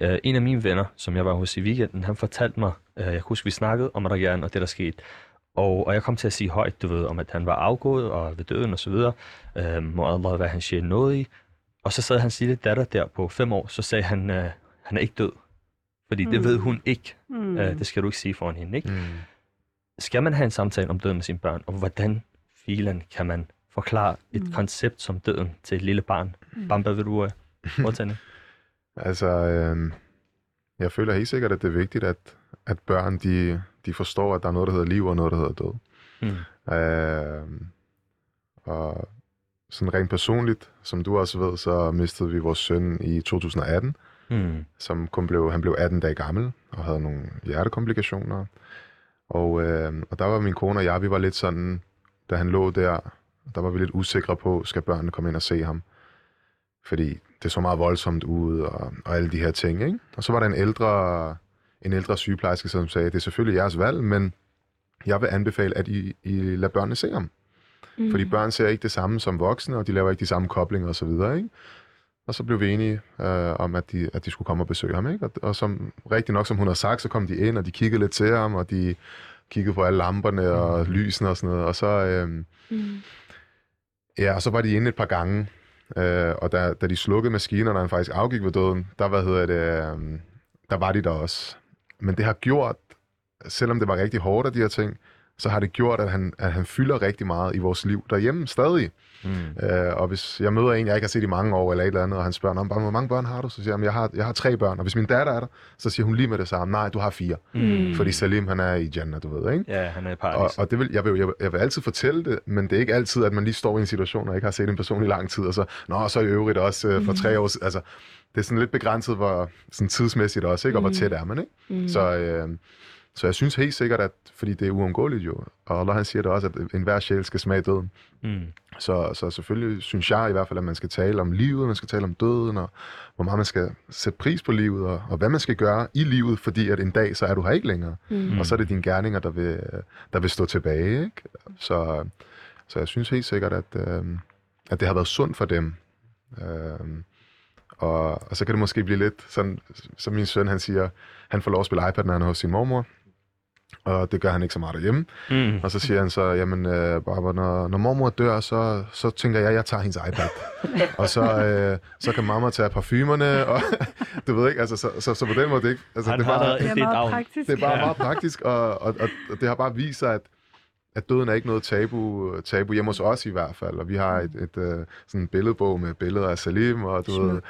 En af mine venner, som jeg var hos i weekenden, han fortalte mig, jeg husker, vi snakkede om Adrian og det, der skete. Og, og jeg kom til at sige højt, du ved, om at han var afgået og ved døden og så videre. Uh, må Allah være han sjæl noget i. Og så sad hans lille datter der på fem år, så sagde han, uh, han er ikke død. Fordi mm. det ved hun ikke. Mm. Uh, det skal du ikke sige foran hende, ikke? Mm. Skal man have en samtale om døden med sine børn, og hvordan filen kan man forklare et mm. koncept som døden til et lille barn? Mm. Bamba, vil du det? altså, øh, jeg føler helt sikkert, at det er vigtigt, at, at børn de, de forstår, at der er noget, der hedder liv, og noget, der hedder død. Mm. Øh, og sådan rent personligt, som du også ved, så mistede vi vores søn i 2018, mm. som kun blev, han blev 18 dage gammel og havde nogle hjertekomplikationer. Og, øh, og der var min kone og jeg, vi var lidt sådan, da han lå der, der var vi lidt usikre på, skal børnene komme ind og se ham? Fordi det så meget voldsomt ud, og, og alle de her ting, ikke? Og så var der en ældre, en ældre sygeplejerske, som sagde, det er selvfølgelig jeres valg, men jeg vil anbefale, at I, I lader børnene se ham. Mm. Fordi børn ser ikke det samme som voksne, og de laver ikke de samme koblinger osv., ikke? Og så blev vi enige øh, om, at de, at de skulle komme og besøge ham, ikke? Og, og som rigtig nok, som hun har sagt, så kom de ind, og de kiggede lidt til ham, og de kiggede på alle lamperne og mm. lysene og sådan noget. Og så, øh, mm. ja, og så var de inde et par gange, øh, og da, da de slukkede maskinerne, og han faktisk afgik ved døden, der, hvad hedder det, øh, der var de der også. Men det har gjort, selvom det var rigtig hårdt af de her ting, så har det gjort, at han, at han fylder rigtig meget i vores liv derhjemme stadig. Mm. Øh, og hvis jeg møder en, jeg ikke har set i mange år, eller et eller andet, og han spørger, om, hvor mange børn har du? Så siger jeg, jeg har, jeg har tre børn. Og hvis min datter er der, så siger hun lige med det samme, nej, du har fire. Mm. Fordi Salim, han er i Jannah, du ved, ikke? Ja, han er i paradis. Og, og det vil, jeg, vil, jeg, vil, jeg vil altid fortælle det, men det er ikke altid, at man lige står i en situation, og ikke har set en person i lang tid, og så, nå, så i øvrigt også øh, for mm. tre år altså, det er sådan lidt begrænset, hvor sådan tidsmæssigt også, ikke? Og hvor mm. tæt er man, ikke? Mm. Så, øh, så jeg synes helt sikkert, at fordi det er uundgåeligt jo, og Allah han siger det også, at enhver sjæl skal smage døden. Mm. Så, så selvfølgelig synes jeg i hvert fald, at man skal tale om livet, man skal tale om døden, og hvor meget man skal sætte pris på livet, og, og hvad man skal gøre i livet, fordi at en dag, så er du her ikke længere. Mm. Og så er det dine gerninger, der vil, der vil stå tilbage. Ikke? Så, så jeg synes helt sikkert, at, øh, at det har været sundt for dem. Øh, og, og så kan det måske blive lidt sådan, som min søn han siger, han får lov at spille iPad, når han er hos sin mormor og det gør han ikke så meget derhjemme. Mm. Og så siger han så, jamen, øh, Barbara, når, når mormor dør, så, så tænker jeg, at jeg tager hendes iPad. og så, øh, så kan mamma tage parfumerne, og du ved ikke, altså, så, så, så på den måde, det, ikke, altså, han det, er bare, det er meget praktisk. Det er bare ja. meget praktisk, og, og, og, og det har bare vist sig, at at døden er ikke noget tabu, tabu hjemme hos os i hvert fald, og vi har et, et, et sådan en billedbog med billeder af Salim, og du ved,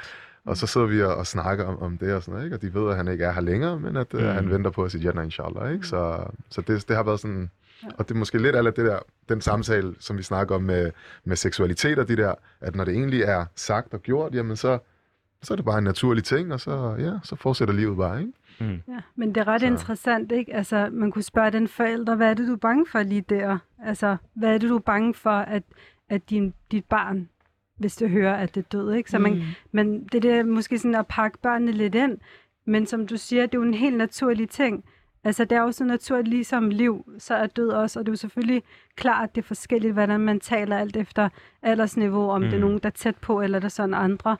og så sidder vi og, og snakker om, om det og sådan noget, ikke? og de ved, at han ikke er her længere, men at mm. uh, han venter på at sige jannah, inshallah. Ikke? Så, så det, det har været sådan, og det er måske lidt af det der, den samtale, som vi snakker om med, med seksualitet og de der, at når det egentlig er sagt og gjort, jamen så, så er det bare en naturlig ting, og så, ja, så fortsætter livet bare, ikke? Mm. Ja, men det er ret så. interessant, ikke? Altså, man kunne spørge den forælder, hvad er det, du er bange for lige der? Altså, hvad er det, du er bange for, at, at din, dit barn, hvis du hører, at det er død, ikke? Så man, mm. men det er måske sådan at pakke børnene lidt ind, men som du siger, det er jo en helt naturlig ting. Altså, det er jo så naturligt, ligesom liv, så er død også, og det er jo selvfølgelig klart, at det er forskelligt, hvordan man taler alt efter aldersniveau, om mm. det er mm. nogen, der er tæt på, eller der er sådan andre.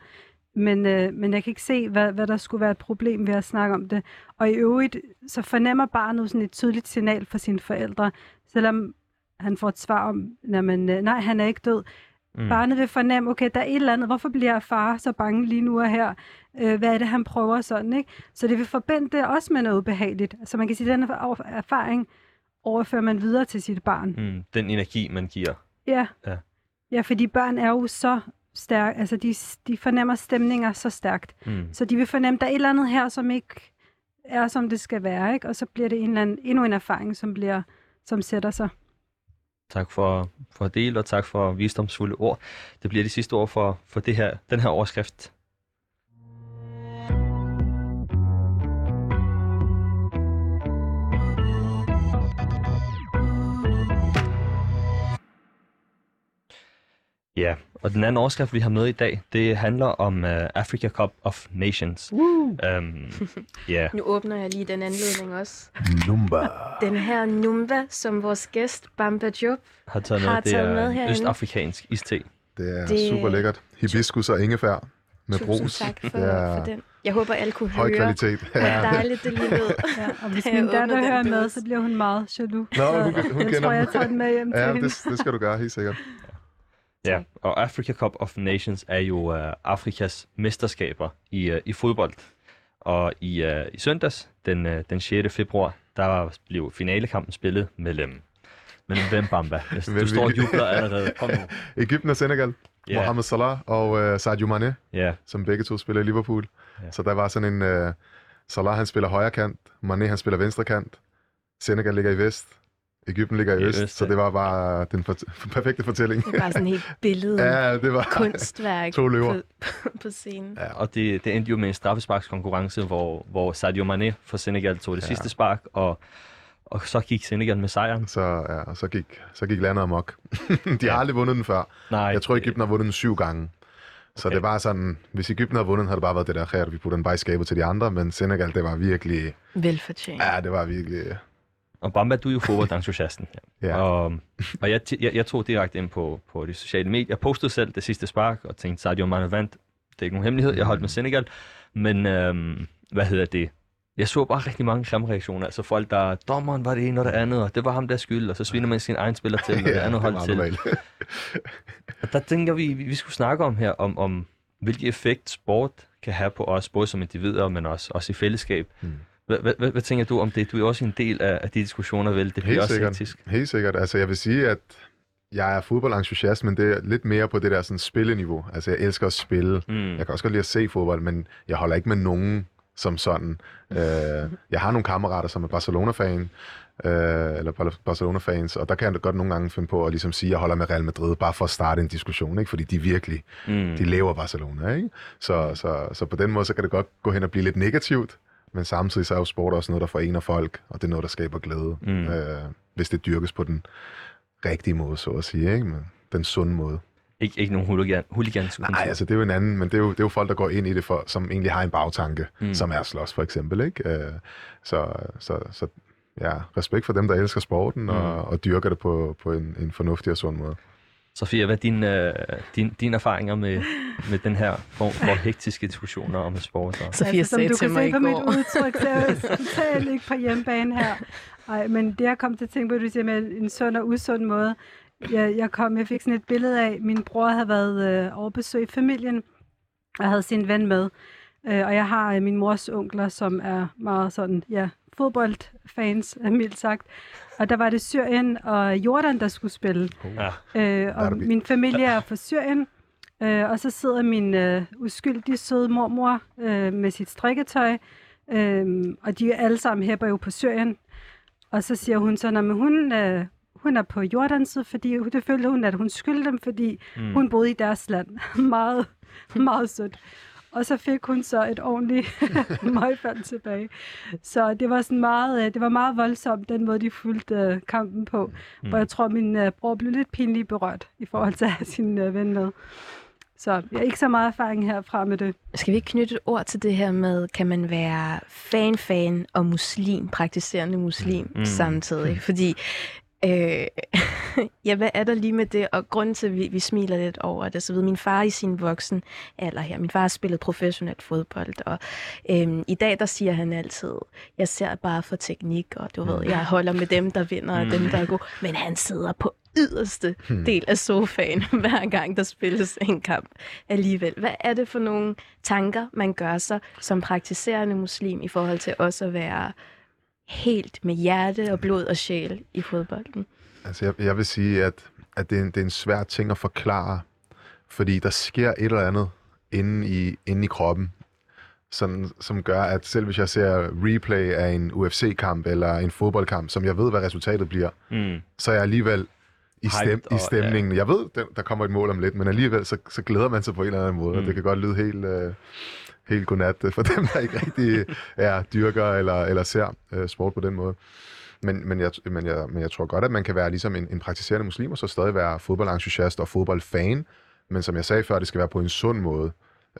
Men, øh, men jeg kan ikke se, hvad, hvad der skulle være et problem ved at snakke om det. Og i øvrigt, så fornemmer barnet sådan et tydeligt signal fra sine forældre, selvom han får et svar om, jamen, øh, nej, han er ikke død. Mm. Barnet vil fornemme, okay, der er et eller andet, hvorfor bliver far så bange lige nu og her? Øh, hvad er det, han prøver sådan, ikke? Så det vil forbinde det også med noget behageligt. Så man kan sige, at den erfaring overfører man videre til sit barn. Mm, den energi, man giver. Ja. ja. Ja, fordi børn er jo så stærk, altså de, de fornemmer stemninger så stærkt. Mm. Så de vil fornemme, der er et eller andet her, som ikke er, som det skal være, ikke? Og så bliver det en eller anden, endnu en erfaring, som, bliver, som sætter sig. Tak for, for at dele, og tak for visdomsfulde ord. Det bliver de sidste ord for, for det her, den her overskrift. Ja, og den anden overskrift, vi har med i dag, det handler om uh, Africa Cup of Nations. Uh. Um, yeah. Nu åbner jeg lige den anledning også. Numba. Den her Numba, som vores gæst Bamba Job har taget med, har taget det er med østafrikansk iste. Det er det... super lækkert. Hibiskus og ingefær med brus. Tusind tak for, er... for den. Jeg håber, alle kunne Høj høre, kvalitet. hvor dejligt det lige lød. Ja, og hvis min datter hører med, så bliver hun meget jaloux. Nå, hun, hun, hun jeg kender tror, jeg tager den med hjem til ja, hende. Det, det skal du gøre, helt sikkert. Ja, og Africa Cup of Nations er jo uh, Afrikas mesterskaber i, uh, i fodbold. Og i, uh, i søndags, den, uh, den 6. februar, der blev finalekampen spillet mellem, mellem hvem, Bamba? Du står og jubler allerede. Kom nu. Ægypten og Senegal. Yeah. Mohamed Salah og uh, Sadio Mane, yeah. som begge to spiller i Liverpool. Yeah. Så der var sådan en... Uh, Salah han spiller højre kant, Mane han spiller venstre kant. Senegal ligger i vest, Ægypten ligger i øst, øst så det var bare den for, perfekte fortælling. Det var sådan et helt billede, ja, det var kunstværk to løver. På, på scenen. Ja, og det, det endte jo med en straffesparkskonkurrence, hvor, hvor Sadio Mane for Senegal tog det ja. sidste spark, og, og så gik Senegal med sejren. Så, ja, og så gik, så gik landet amok. De har ja. aldrig vundet den før. Nej, Jeg tror, Ægypten har vundet den syv gange. Så okay. det var sådan, hvis Ægypten havde vundet, havde det bare været det der her, vi putter den bare i skabet til de andre, men Senegal, det var virkelig... Velfortjent. Ja, det var virkelig... Og Bamba, du er jo fodboldentusiasten. ja. Og, og jeg, jeg, jeg tog direkte ind på, på de sociale medier. Jeg postede selv det sidste spark, og tænkte, Sadio Mane vandt. Det er ikke nogen hemmelighed, jeg holdt med Senegal. Men øhm, hvad hedder det? Jeg så bare rigtig mange grimme reaktioner. Altså folk, der, dommeren var det ene og det andet, og det var ham, der skyld, og så sviner man sin egen spiller til, og det ja, andet hold til. og der tænker vi, vi skulle snakke om her, om, om hvilken effekt sport kan have på os, både som individer, men også, også i fællesskab. Hmm. Hvad, tænker du om det? Du er også en del af, de diskussioner, vel? Det bliver Helt også sikkert. hektisk. Helt sikkert. Altså, jeg vil sige, at jeg er fodboldentusiast, men det er lidt mere på det der sådan spilleniveau. Altså, jeg elsker at spille. Mm. Jeg kan også godt lide at se fodbold, men jeg holder ikke med nogen som sådan. uh, jeg har nogle kammerater, som er Barcelona-fan, uh, eller Barcelona-fans, og der kan jeg godt nogle gange finde på at ligesom sige, at jeg holder med Real Madrid, bare for at starte en diskussion, ikke? fordi de virkelig, mm. de lever Barcelona. Ikke? Så, så, så på den måde, så kan det godt gå hen og blive lidt negativt, men samtidig så er jo sport også noget, der forener folk, og det er noget, der skaber glæde, mm. øh, hvis det dyrkes på den rigtige måde, så at sige, ikke? Men den sunde måde. Ik- ikke nogen hooligan, hooligans Nej, altså det er jo en anden, men det er jo, det er jo folk, der går ind i det, for, som egentlig har en bagtanke, mm. som er slås for eksempel. Ikke? Øh, så, så, så ja, respekt for dem, der elsker sporten mm. og, og dyrker det på, på en, en fornuftig og sund måde. Sofia, hvad er dine, øh, din, dine erfaringer med, med den her form for hektiske diskussioner om sport? Og... Sofia altså, sagde til mig i går. Som du kan se på mit udtryk, så er jeg totalt ikke på hjemmebane her. Ej, men det jeg kom til at tænke på, du siger med en sund og usund måde. Jeg, jeg, kom, jeg fik sådan et billede af, min bror havde været øh, overbesøg i familien, og havde sin ven med. Øh, og jeg har øh, min mors onkler, som er meget sådan, ja, fodboldfans, mildt sagt. Og der var det Syrien og Jordan, der skulle spille. Ja. Øh, og min familie er fra Syrien, øh, og så sidder min øh, uskyldige søde mormor øh, med sit strikketøj, øh, og de alle sammen hæpper jo på Syrien. Og så siger hun så, at hun, øh, hun er på Jordans side, fordi det følte hun, at hun skyldte dem, fordi mm. hun boede i deres land. meget, meget sødt. Og så fik hun så et ordentligt møgfald tilbage. Så det var sådan meget, øh, det var meget voldsomt, den måde, de fulgte øh, kampen på. Mm. Hvor jeg tror, min uh, bror blev lidt pinligt berørt i forhold til at have sin uh, ven med. Så jeg har ikke så meget erfaring herfra med det. Skal vi ikke knytte et ord til det her med, kan man være fan-fan og muslim, praktiserende muslim mm. samtidig? Fordi Øh, ja, hvad er der lige med det? Og grunden til, at vi, vi smiler lidt over det, så ved min far i sin voksen alder her, min far har spillet professionelt fodbold, og øh, i dag der siger han altid, jeg ser bare for teknik, og du ved, jeg holder med dem, der vinder, og dem, der er gode. Men han sidder på yderste hmm. del af sofaen, hver gang der spilles en kamp alligevel. Hvad er det for nogle tanker, man gør sig som praktiserende muslim i forhold til også at være helt med hjerte og blod og sjæl i fodbolden? Altså, jeg, jeg vil sige, at, at det, er en, det er en svær ting at forklare, fordi der sker et eller andet inde i, inde i kroppen, som, som gør, at selv hvis jeg ser replay af en UFC-kamp eller en fodboldkamp, som jeg ved, hvad resultatet bliver, mm. så er jeg alligevel i, stem, i stemningen. Og, ja. Jeg ved, der, der kommer et mål om lidt, men alligevel så, så glæder man sig på en eller anden måde. Mm. Det kan godt lyde helt... Øh, helt godnat for dem, der ikke rigtig er dyrker eller, eller ser øh, sport på den måde. Men, men, jeg, men, jeg, men jeg tror godt, at man kan være ligesom en, en praktiserende muslim, og så stadig være fodboldentusiast og fodboldfan. Men som jeg sagde før, det skal være på en sund måde.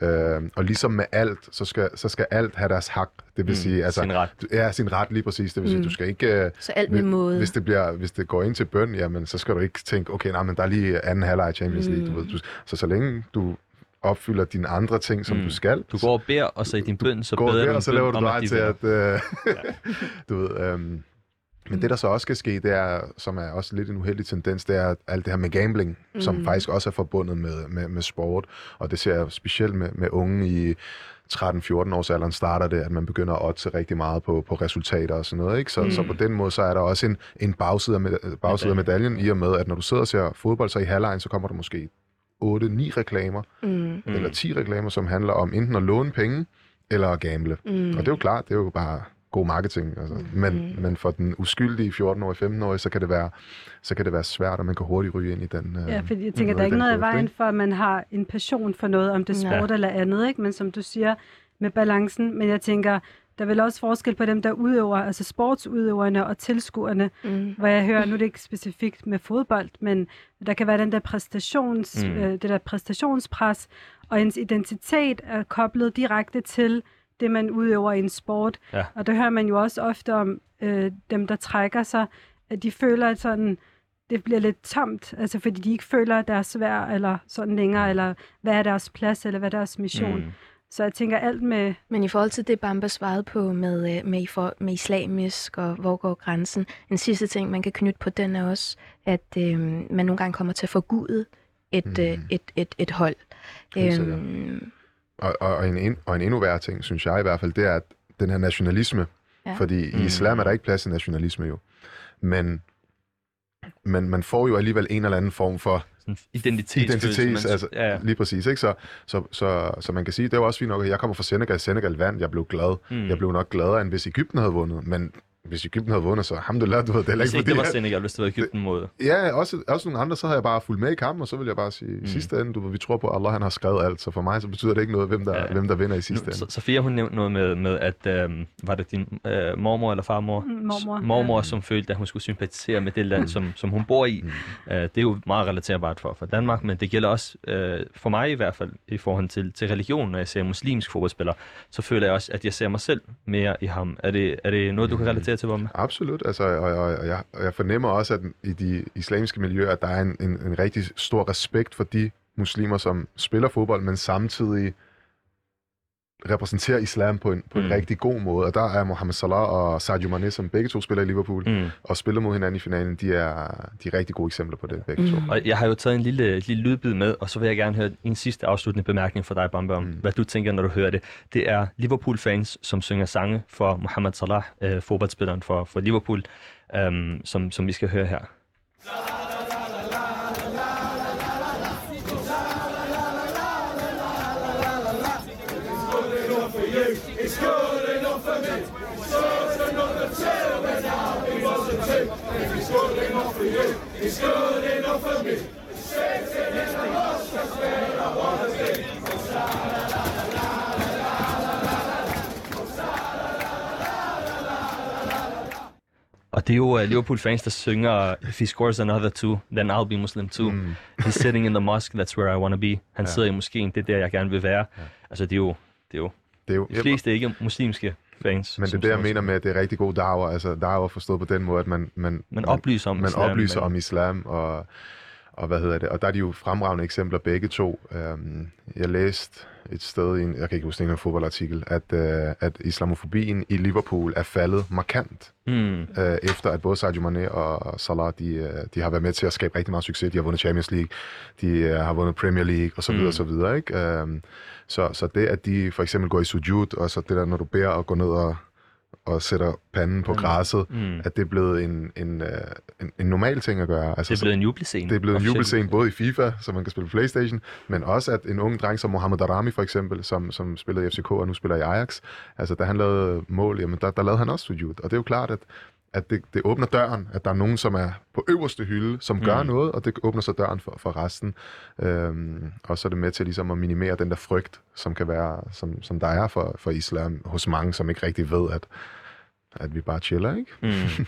Øh, og ligesom med alt, så skal, så skal alt have deres hak. Det vil mm, sige, altså, sin ret. Ja, sin ret lige præcis. Det vil sige, mm. du skal ikke... Så alt med måde. Hvis det, bliver, hvis det går ind til bøn, jamen, så skal du ikke tænke, okay, nej, men der er lige anden halvleg i Champions League. Mm. Du ved, du, så så længe du opfylder dine andre ting, som mm. du skal. Du går og beder, og så i din bøn, så beder du og så laver du dig til, at... Øh, du ved, øhm, men det, der så også skal ske, det er, som er også lidt en uheldig tendens, det er alt det her med gambling, mm. som faktisk også er forbundet med, med, med sport. Og det ser jeg specielt med, med unge i 13-14 års alderen starter det, at man begynder at otte rigtig meget på, på resultater og sådan noget. Ikke? Så, mm. så på den måde, så er der også en, en bagside, af, med, bagside af medaljen, i og med, at når du sidder og ser fodbold, så i halvlejen, så kommer der måske 8-9 reklamer, mm. eller 10 reklamer, som handler om enten at låne penge, eller at gamble. Mm. Og det er jo klart, det er jo bare god marketing. Altså. Mm. Men, men for den uskyldige 14-årige, 15-årige, så kan det være så kan det være svært, og man kan hurtigt ryge ind i den Ja, øh, fordi jeg tænker, der er ikke noget i vejen for, at man har en passion for noget, om det er sport ja. eller andet, ikke? men som du siger, med balancen. Men jeg tænker, der er vel også forskel på dem, der udøver, altså sportsudøverne og tilskuerne, mm. hvor jeg hører, nu er det ikke specifikt med fodbold, men der kan være den der præstations, mm. øh, det der præstationspres, og ens identitet er koblet direkte til det, man udøver i en sport. Ja. Og der hører man jo også ofte om øh, dem, der trækker sig, at de føler, at sådan, det bliver lidt tomt, altså fordi de ikke føler, at deres svær eller sådan længere, eller hvad er deres plads, eller hvad er deres mission. Mm. Så jeg tænker alt med... Men i forhold til det, Bamba svarede på med, øh, med, for, med islamisk og hvor går grænsen, en sidste ting, man kan knytte på den er også, at øh, man nogle gange kommer til at forgude et, mm. øh, et, et, et hold. Øhm, og, og, og, en, og en endnu værre ting, synes jeg i hvert fald, det er, at den her nationalisme, ja. fordi mm. i islam er der ikke plads til nationalisme jo, men, men man får jo alligevel en eller anden form for sådan identitets, identitets altså, ja, ja. lige præcis, ikke? Så, så, så, så man kan sige, det var også fint nok, at jeg kommer fra Senegal, Senegal vandt, jeg blev glad. Mm. Jeg blev nok gladere, end hvis Ægypten havde vundet, men hvis Ægypten havde vundet, så alhamdulillah, du ved, det er ikke fordi... det var Senegal, hvis det var Ægypten mod... Ja, også, også nogle andre, så havde jeg bare fulgt med i kampen, og så vil jeg bare sige, mm. sidste ende, du ved, vi tror på, at Allah han har skrevet alt, så for mig så betyder det ikke noget, hvem der, ja. hvem der vinder i sidste ende. Sofia, hun nævnte noget med, med at, øh, var det din øh, mormor eller farmor? Mm, mormor. Mormor, ja. som følte, at hun skulle sympatisere med det land, mm. som, som hun bor i. Mm. Øh, det er jo meget relaterbart for, for Danmark, men det gælder også, øh, for mig i hvert fald, i forhold til, til religion, når jeg ser muslimsk fodboldspiller, så føler jeg også, at jeg ser mig selv mere i ham. Er det, er det noget, du kan relatere til, Bomme? Absolut absolut. Altså, og, og, og, jeg, og jeg fornemmer også, at i de islamiske miljøer, at der er en, en, en rigtig stor respekt for de muslimer, som spiller fodbold, men samtidig repræsenterer islam på en, på en Mm. rigtig god måde. Og der er Mohamed Salah og Sadio Mane, som begge to spiller i Liverpool, Mm. og spiller mod hinanden i finalen, de er, de er rigtig gode eksempler på det, begge to. Mm. Og jeg har jo taget en lille, lille lydbid med, og så vil jeg gerne høre en sidste afsluttende bemærkning fra dig, Bamba, om Mm. hvad du tænker, når du hører det. Det er Liverpool-fans, som synger sange for Mohamed Salah, øh, fodboldspilleren for, for Liverpool, øhm, som, som vi skal høre her. Og det er jo uh, Liverpool-fans, der synger, If he scores another two, then I'll be Muslim too. Mm. He's sitting in the mosque, that's where I want to be. Han Ja. sidder i moskeen, det er der, jeg gerne vil være. Ja. Altså, det er jo, det er jo Det er jo, de fleste ikke muslimske fans. men det er det, jeg mener med, at det er rigtig god dawa. Altså, dawa forstået på den måde, at man, man, Man oplyser om man islam, oplyser men- om islam, og, og hvad hedder det, og der er de jo fremragende eksempler begge to. Øhm, jeg læste et sted, i en, jeg kan ikke huske en fodboldartikel, at, øh, at islamofobien i Liverpool er faldet markant, Mm. øh, efter at både Sadio Mane og Salah, de, øh, de har været med til at skabe rigtig meget succes. De har vundet Champions League, de øh, har vundet Premier League, og så videre, Mm. og så videre, ikke? Øhm, så, så det, at de for eksempel går i sujud, og så det der, når du beder og går ned og, og sætter panden på Mm. græsset, Mm. at det er blevet en, en, øh, en, en normal ting at gøre. Altså, Det er blevet en jubelscene. det er blevet en jubelscene både i FIFA, så man kan spille på Playstation, men også at en ung dreng som Mohamed Darami for eksempel, som, som spillede i FCK og nu spiller i Ajax, altså da han lavede mål, jamen der, der lavede han også sujud. Og det er jo klart, at, at det, det åbner døren, at der er nogen, som er på øverste hylde, som gør Mm. noget, og det åbner så døren for, for resten. Øhm, og så er det med til ligesom at minimere den der frygt, som kan være, som, som der er for, for islam hos mange, som ikke rigtig ved, at, at vi bare chiller, ikke? Mm.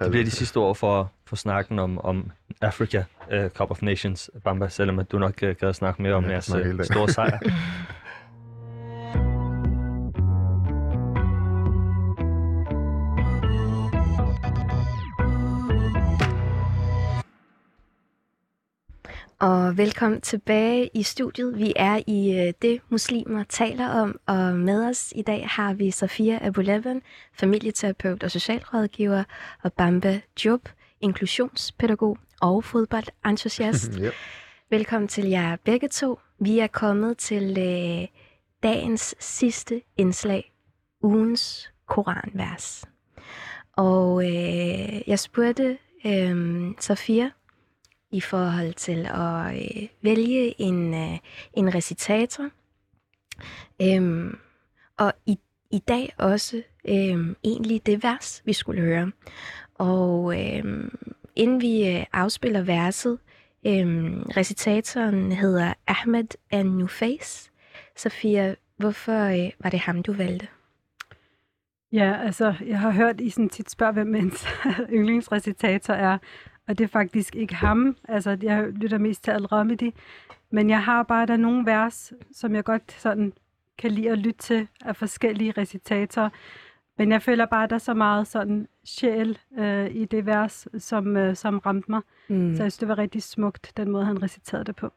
det bliver de sidste ord for, for snakken om, om Africa uh, Cup of Nations, Bamba, selvom at du nok uh, gad at snakke mere om Ja, jeres uh, dagen. store sejr. Og velkommen tilbage i studiet. Vi er i øh, det, muslimer taler om, og med os i dag har vi Safia Abuleben, familieterapeut og socialrådgiver, og Bamba Job, inklusionspædagog og fodboldentusiast. yep. Velkommen til jer begge to. Vi er kommet til øh, dagens sidste indslag, ugens koranvers. Og øh, jeg spurgte øh, Safia i forhold til at øh, vælge en, øh, en recitator. Øhm, og i, i dag også øhm, egentlig det vers, vi skulle høre. Og øhm, inden vi øh, afspiller verset, Øhm, recitatoren hedder Ahmed An-Nufais. Sofia, hvorfor øh, var det ham, du valgte? Ja, altså, jeg har hørt, I sådan tit spørger, hvem ens yndlingsrecitator er, og det er faktisk ikke ham. Altså, jeg lytter mest til Al-Ramidi, men jeg har bare, der er nogle vers, som jeg godt sådan kan lide at lytte til af forskellige recitatorer. Men jeg føler bare, at der er så meget sådan sjæl øh, i det vers, som, øh, som ramte mig. Mm. Mm. Så jeg synes, det var rigtig smukt, den måde, han reciterede det på.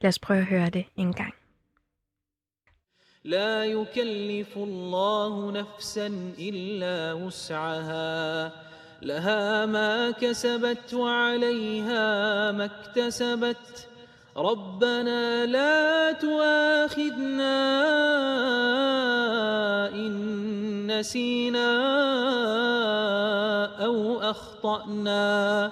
Lad os prøve at høre det en gang. لا يكلف الله نفسا الا وسعها لها ما كسبت وعليها ما اكتسبت. ربنا لا تؤاخذنا إن نسينا أو أخطأنا.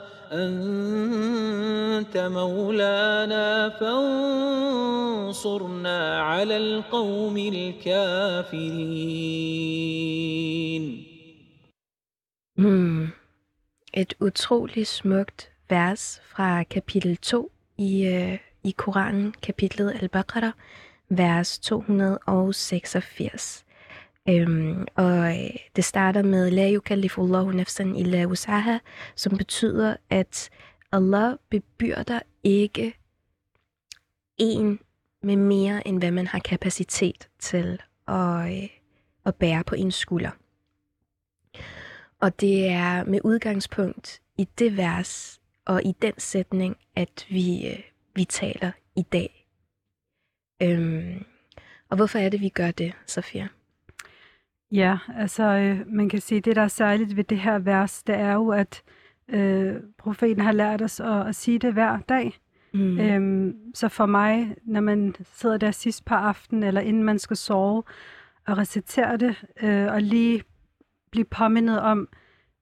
أنت مولانا فانصرنا على القوم الكافرين Mm. Et utroligt smukt vers fra kapitel 2 i, øh, i Koranen, kapitlet Al-Baqarah, vers 286. Øhm, og øh, det starter med La yukallifullahu nafsan illa wusaha, som betyder, at Allah bebyrder ikke en med mere, end hvad man har kapacitet til at, øh, at bære på ens skulder. Og det er med udgangspunkt i det vers og i den sætning, at vi, øh, vi taler i dag. Øhm, og hvorfor er det, vi gør det, Sofia? Ja, altså øh, man kan sige, det der er særligt ved det her vers, det er jo, at øh, profeten har lært os at, at sige det hver dag. Mm. Øhm, så for mig, når man sidder der sidst på aftenen, eller inden man skal sove, og recitere det, øh, og lige blive påmindet om,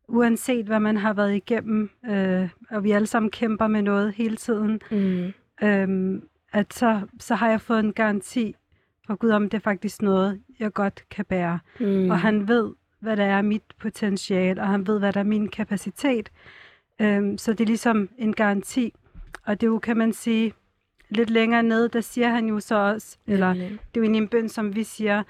uanset hvad man har været igennem, øh, og vi alle sammen kæmper med noget hele tiden, mm. øh, at så, så har jeg fået en garanti for Gud om, det er faktisk noget, jeg godt kan bære. Mm. Og han ved, hvad der er mit potentiale, og han ved, hvad der er min kapacitet. Øh, så det er ligesom en garanti. Og det er jo, kan man sige, lidt længere ned, der siger han jo så også, eller det er jo en bøn, som vi siger,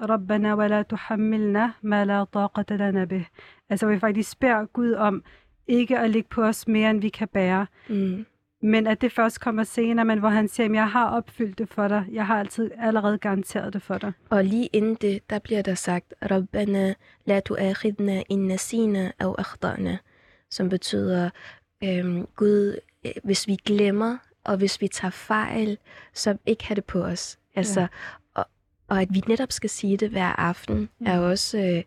wa la tuhammilna ma la taqata lana bih. Altså vi faktisk beder Gud om ikke at lægge på os mere, end vi kan bære. Mm. Men at det først kommer senere, men hvor han siger, at jeg har opfyldt det for dig. Jeg har altid allerede garanteret det for dig. Og lige inden det, der bliver der sagt, Rabbana la tu'akhidna in nasina aw akhtana, som betyder, øhm, Gud, øh, hvis vi glemmer, og hvis vi tager fejl, så ikke have det på os. Altså, ja. og, og at vi netop skal sige det hver aften, mm. er også øh,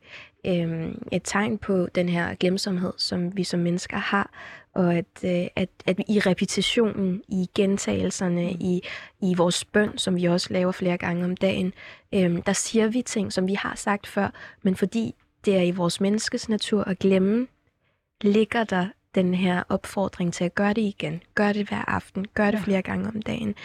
øh, et tegn på den her glemsomhed, som vi som mennesker har, og at, øh, at, at i repetitionen, i gentagelserne, mm. i, i vores bøn, som vi også laver flere gange om dagen, øh, der siger vi ting, som vi har sagt før, men fordi det er i vores menneskes natur at glemme, ligger der den her opfordring til at gøre det igen. Gør det hver aften. Gør det ja. flere gange om dagen.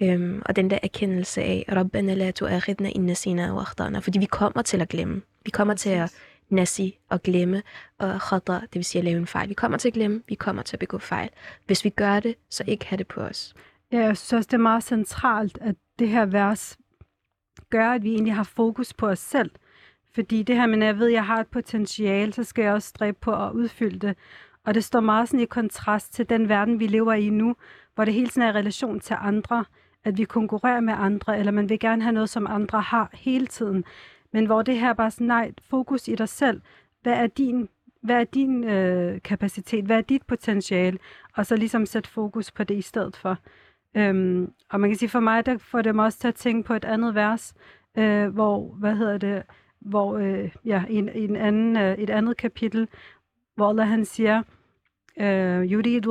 Øhm, og den der erkendelse af, Rabbana la tu'akhidna inna sina wa akhtana, fordi vi kommer til at glemme. Vi kommer til at nasi og glemme, og khata, det vil sige at lave en fejl. Vi kommer til at glemme, vi kommer til at begå fejl. Hvis vi gør det, så ikke have det på os. Ja, jeg synes også, det er meget centralt, at det her vers gør, at vi egentlig har fokus på os selv. Fordi det her med, at jeg ved, at jeg har et potentiale, så skal jeg også stræbe på at udfylde det. Og det står meget sådan i kontrast til den verden, vi lever i nu, hvor det hele tiden er i relation til andre, at vi konkurrerer med andre, eller man vil gerne have noget, som andre har hele tiden. Men hvor det her bare sådan, nej, fokus i dig selv. Hvad er din, hvad er din øh, kapacitet? Hvad er dit potentiale? Og så ligesom sætte fokus på det i stedet for. Øhm, og man kan sige, for mig, der får det mig også til at tænke på et andet vers, øh, hvor, hvad hedder det, hvor, øh, ja, i en, i en anden, øh, et andet kapitel, hvor Allah han siger,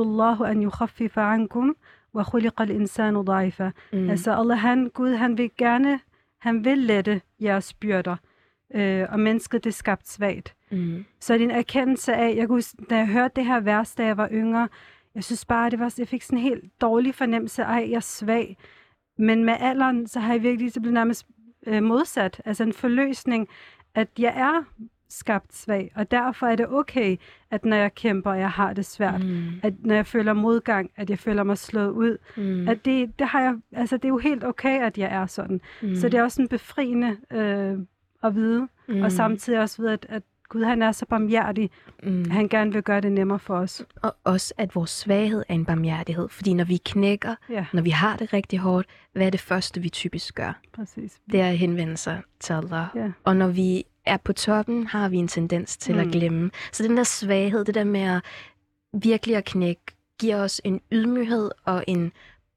Allahu an yukhaffifa ankum, wa khuliqa al-insanu da'ifa. Mm. Altså Allah, han, Gud, han vil gerne, han vil lette jeres byrder, øh, og mennesket det er skabt svagt. Mm. Så en erkendelse af, jeg kunne, da jeg hørte det her vers, da jeg var yngre, jeg synes bare, det var, jeg fik sådan en helt dårlig fornemmelse af, jeg er svag. Men med alderen, så har jeg virkelig, så blevet nærmest øh, modsat. Altså en forløsning, at jeg er skabt svag, og derfor er det okay, at når jeg kæmper, jeg har det svært, mm. at når jeg føler modgang, at jeg føler mig slået ud, mm. at det, det har jeg, altså det er jo helt okay, at jeg er sådan. Mm. Så det er også en befriende øh, at vide, mm. og samtidig også vide, at, at Gud han er så barmhjertig, mm. han gerne vil gøre det nemmere for os. Og også, at vores svaghed er en barmhjertighed. Fordi når vi knækker, ja. når vi har det rigtig hårdt, hvad er det første, vi typisk gør? Præcis. Det er at henvende sig til Allah. Ja. Og når vi er på toppen, har vi en tendens til mm. at glemme. Så den der svaghed, det der med at virkelig at knække, giver os en ydmyghed og en,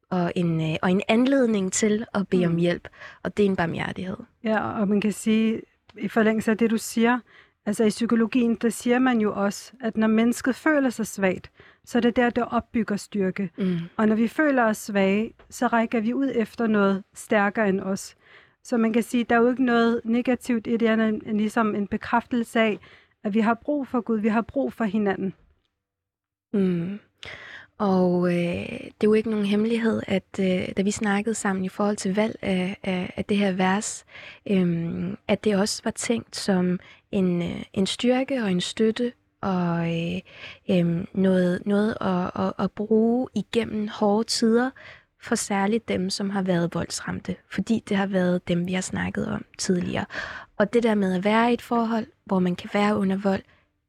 og en, øh, og en anledning til at bede mm. om hjælp. Og det er en barmhjertighed. Ja, og man kan sige, i forlængelse af det, du siger, altså i psykologien, der siger man jo også, at når mennesket føler sig svagt, så er det der, der opbygger styrke. Mm. Og når vi føler os svage, så rækker vi ud efter noget stærkere end os. Så man kan sige, at der er jo ikke noget negativt i det, end ligesom en bekræftelse af, at vi har brug for Gud, vi har brug for hinanden. Mm. Og øh, det er jo ikke nogen hemmelighed, at øh, da vi snakkede sammen i forhold til valg af, af, af det her vers, øh, at det også var tænkt som en, øh, en styrke og en støtte og øh, øh, noget, noget at, at, at bruge igennem hårde tider, for særligt dem, som har været voldsramte, fordi det har været dem, vi har snakket om tidligere. Og det der med at være i et forhold, hvor man kan være under vold,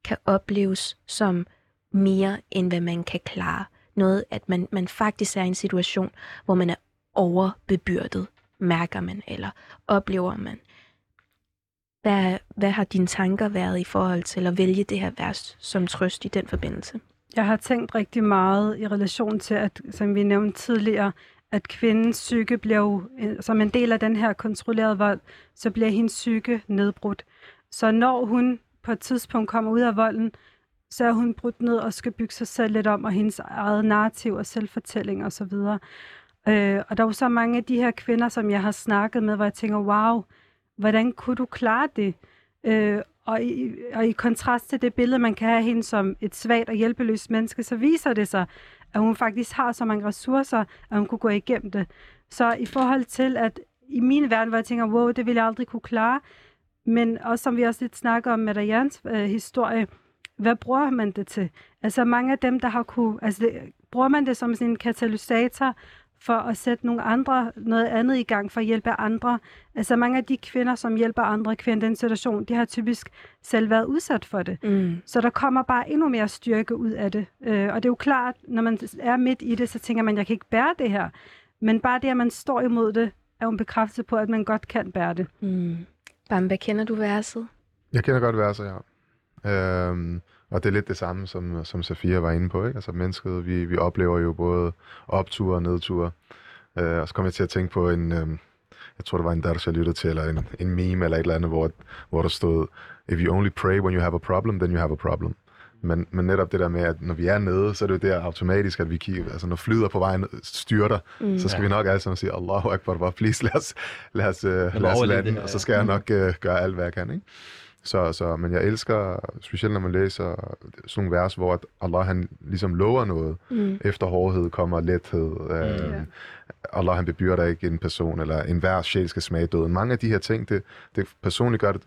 kan opleves som mere, end hvad man kan klare. Noget, at man, man faktisk er i en situation, hvor man er overbebyrdet, mærker man, eller oplever man. Hvad, hvad har dine tanker været i forhold til at vælge det her vers som trøst i den forbindelse? Jeg har tænkt rigtig meget i relation til, at, som vi nævnte tidligere, at kvindens psyke bliver jo, øh, som en del af den her kontrollerede vold, så bliver hendes psyke nedbrudt. Så når hun på et tidspunkt kommer ud af volden, så er hun brudt ned og skal bygge sig selv lidt om, og hendes eget narrativ og selvfortælling osv. Og, øh, og der er jo så mange af de her kvinder, som jeg har snakket med, hvor jeg tænker, wow, hvordan kunne du klare det? Øh, og, i, og i kontrast til det billede, man kan have hende som et svagt og hjælpeløst menneske, så viser det sig, at hun faktisk har så mange ressourcer, at hun kunne gå igennem det. Så i forhold til, at i min verden, hvor jeg tænker, wow, det ville jeg aldrig kunne klare, men også som vi også lidt snakker om med Jans øh, historie, hvad bruger man det til? Altså mange af dem, der har kunne, altså det, bruger man det som sådan en katalysator for at sætte nogle andre, noget andet i gang for at hjælpe andre. Altså mange af de kvinder, som hjælper andre kvinder i den situation, de har typisk selv været udsat for det. Mm. Så der kommer bare endnu mere styrke ud af det. Øh, og det er jo klart, når man er midt i det, så tænker man, jeg kan ikke bære det her. Men bare det, at man står imod det, er jo en bekræftelse på, at man godt kan bære det. Mm. Bamba, kender du verset? Jeg kender godt verset, ja. Øhm, og det er lidt det samme, som, som Safia var inde på. Ikke? Altså mennesket, vi, vi oplever jo både opture og nedture. Øh, og så kom jeg til at tænke på en, øh, jeg tror det var en der, jeg lyttede til, eller en, en meme eller et eller andet, hvor, hvor der stod, if you only pray when you have a problem, then you have a problem. Men, men netop det der med, at når vi er nede, så er det jo der automatisk, at vi kigger, altså når flyder på vejen styrter, mm. så skal ja. vi nok alle sammen sige, Allahu Akbar, bare please, lad os, lad os, uh, lad os lande, og så skal jeg nok uh, gøre alt, hvad jeg kan. Ikke? Så, så, men jeg elsker, specielt når man læser sådan nogle vers, hvor Allah han ligesom lover noget. Mm. Efter hårdhed kommer lethed. Øh, mm. Allah han bebyrder ikke en person, eller en hver sjæl skal smage døden. Mange af de her ting, det, det personligt gør det,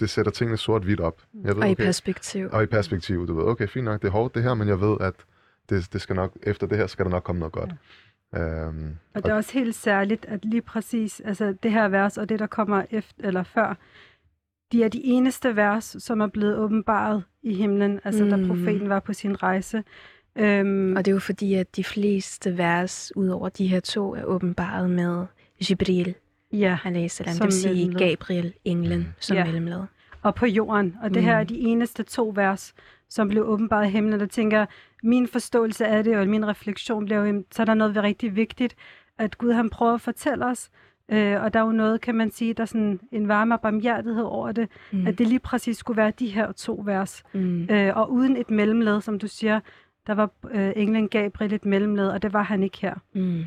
det sætter tingene sort-hvidt op. Jeg ved, og i perspektiv. Og i perspektiv, du ved, okay, fint nok, det er hårdt det her, men jeg ved, at det, det skal nok, efter det her skal der nok komme noget godt. Ja. Øhm, og det er også helt særligt, at lige præcis altså det her vers og det, der kommer efter eller før, de er de eneste vers, som er blevet åbenbaret i himlen, altså mm. da profeten var på sin rejse. Øhm, og det er jo fordi, at de fleste vers, ud over de her to, er åbenbaret med Jibril, ja, salam, det vil sige Gabriel, englen, som ja. mellemled. Og på jorden. Og det mm. her er de eneste to vers, som blev åbenbaret i himlen. Der tænker min forståelse af det, og min refleksion blev jo, så er der noget rigtig vigtigt, at Gud han prøver at fortælle os, Øh, og der er jo noget, kan man sige, der er sådan en varme barmhjertighed over det, mm. at det lige præcis skulle være de her to vers. Mm. Øh, og uden et mellemled, som du siger, der var øh, englen Gabriel et mellemled, og det var han ikke her. Mm.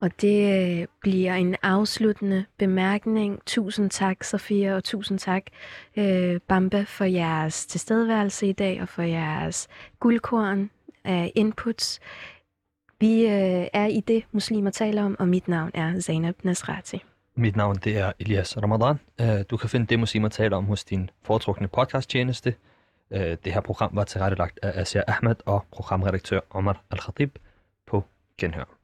Og det øh, bliver en afsluttende bemærkning. Tusind tak, Sofia, og tusind tak, øh, Bamba, for jeres tilstedeværelse i dag, og for jeres guldkorn af inputs. Vi øh, er i det, muslimer taler om, og mit navn er Zainab Nasrati. Mit navn det er Elias Ramadan. Øh, du kan finde det, muslimer taler om hos din foretrukne podcasttjeneste. Øh, det her program var tilrettelagt af Asia Ahmed og programredaktør Omar Al-Khatib på Genhør.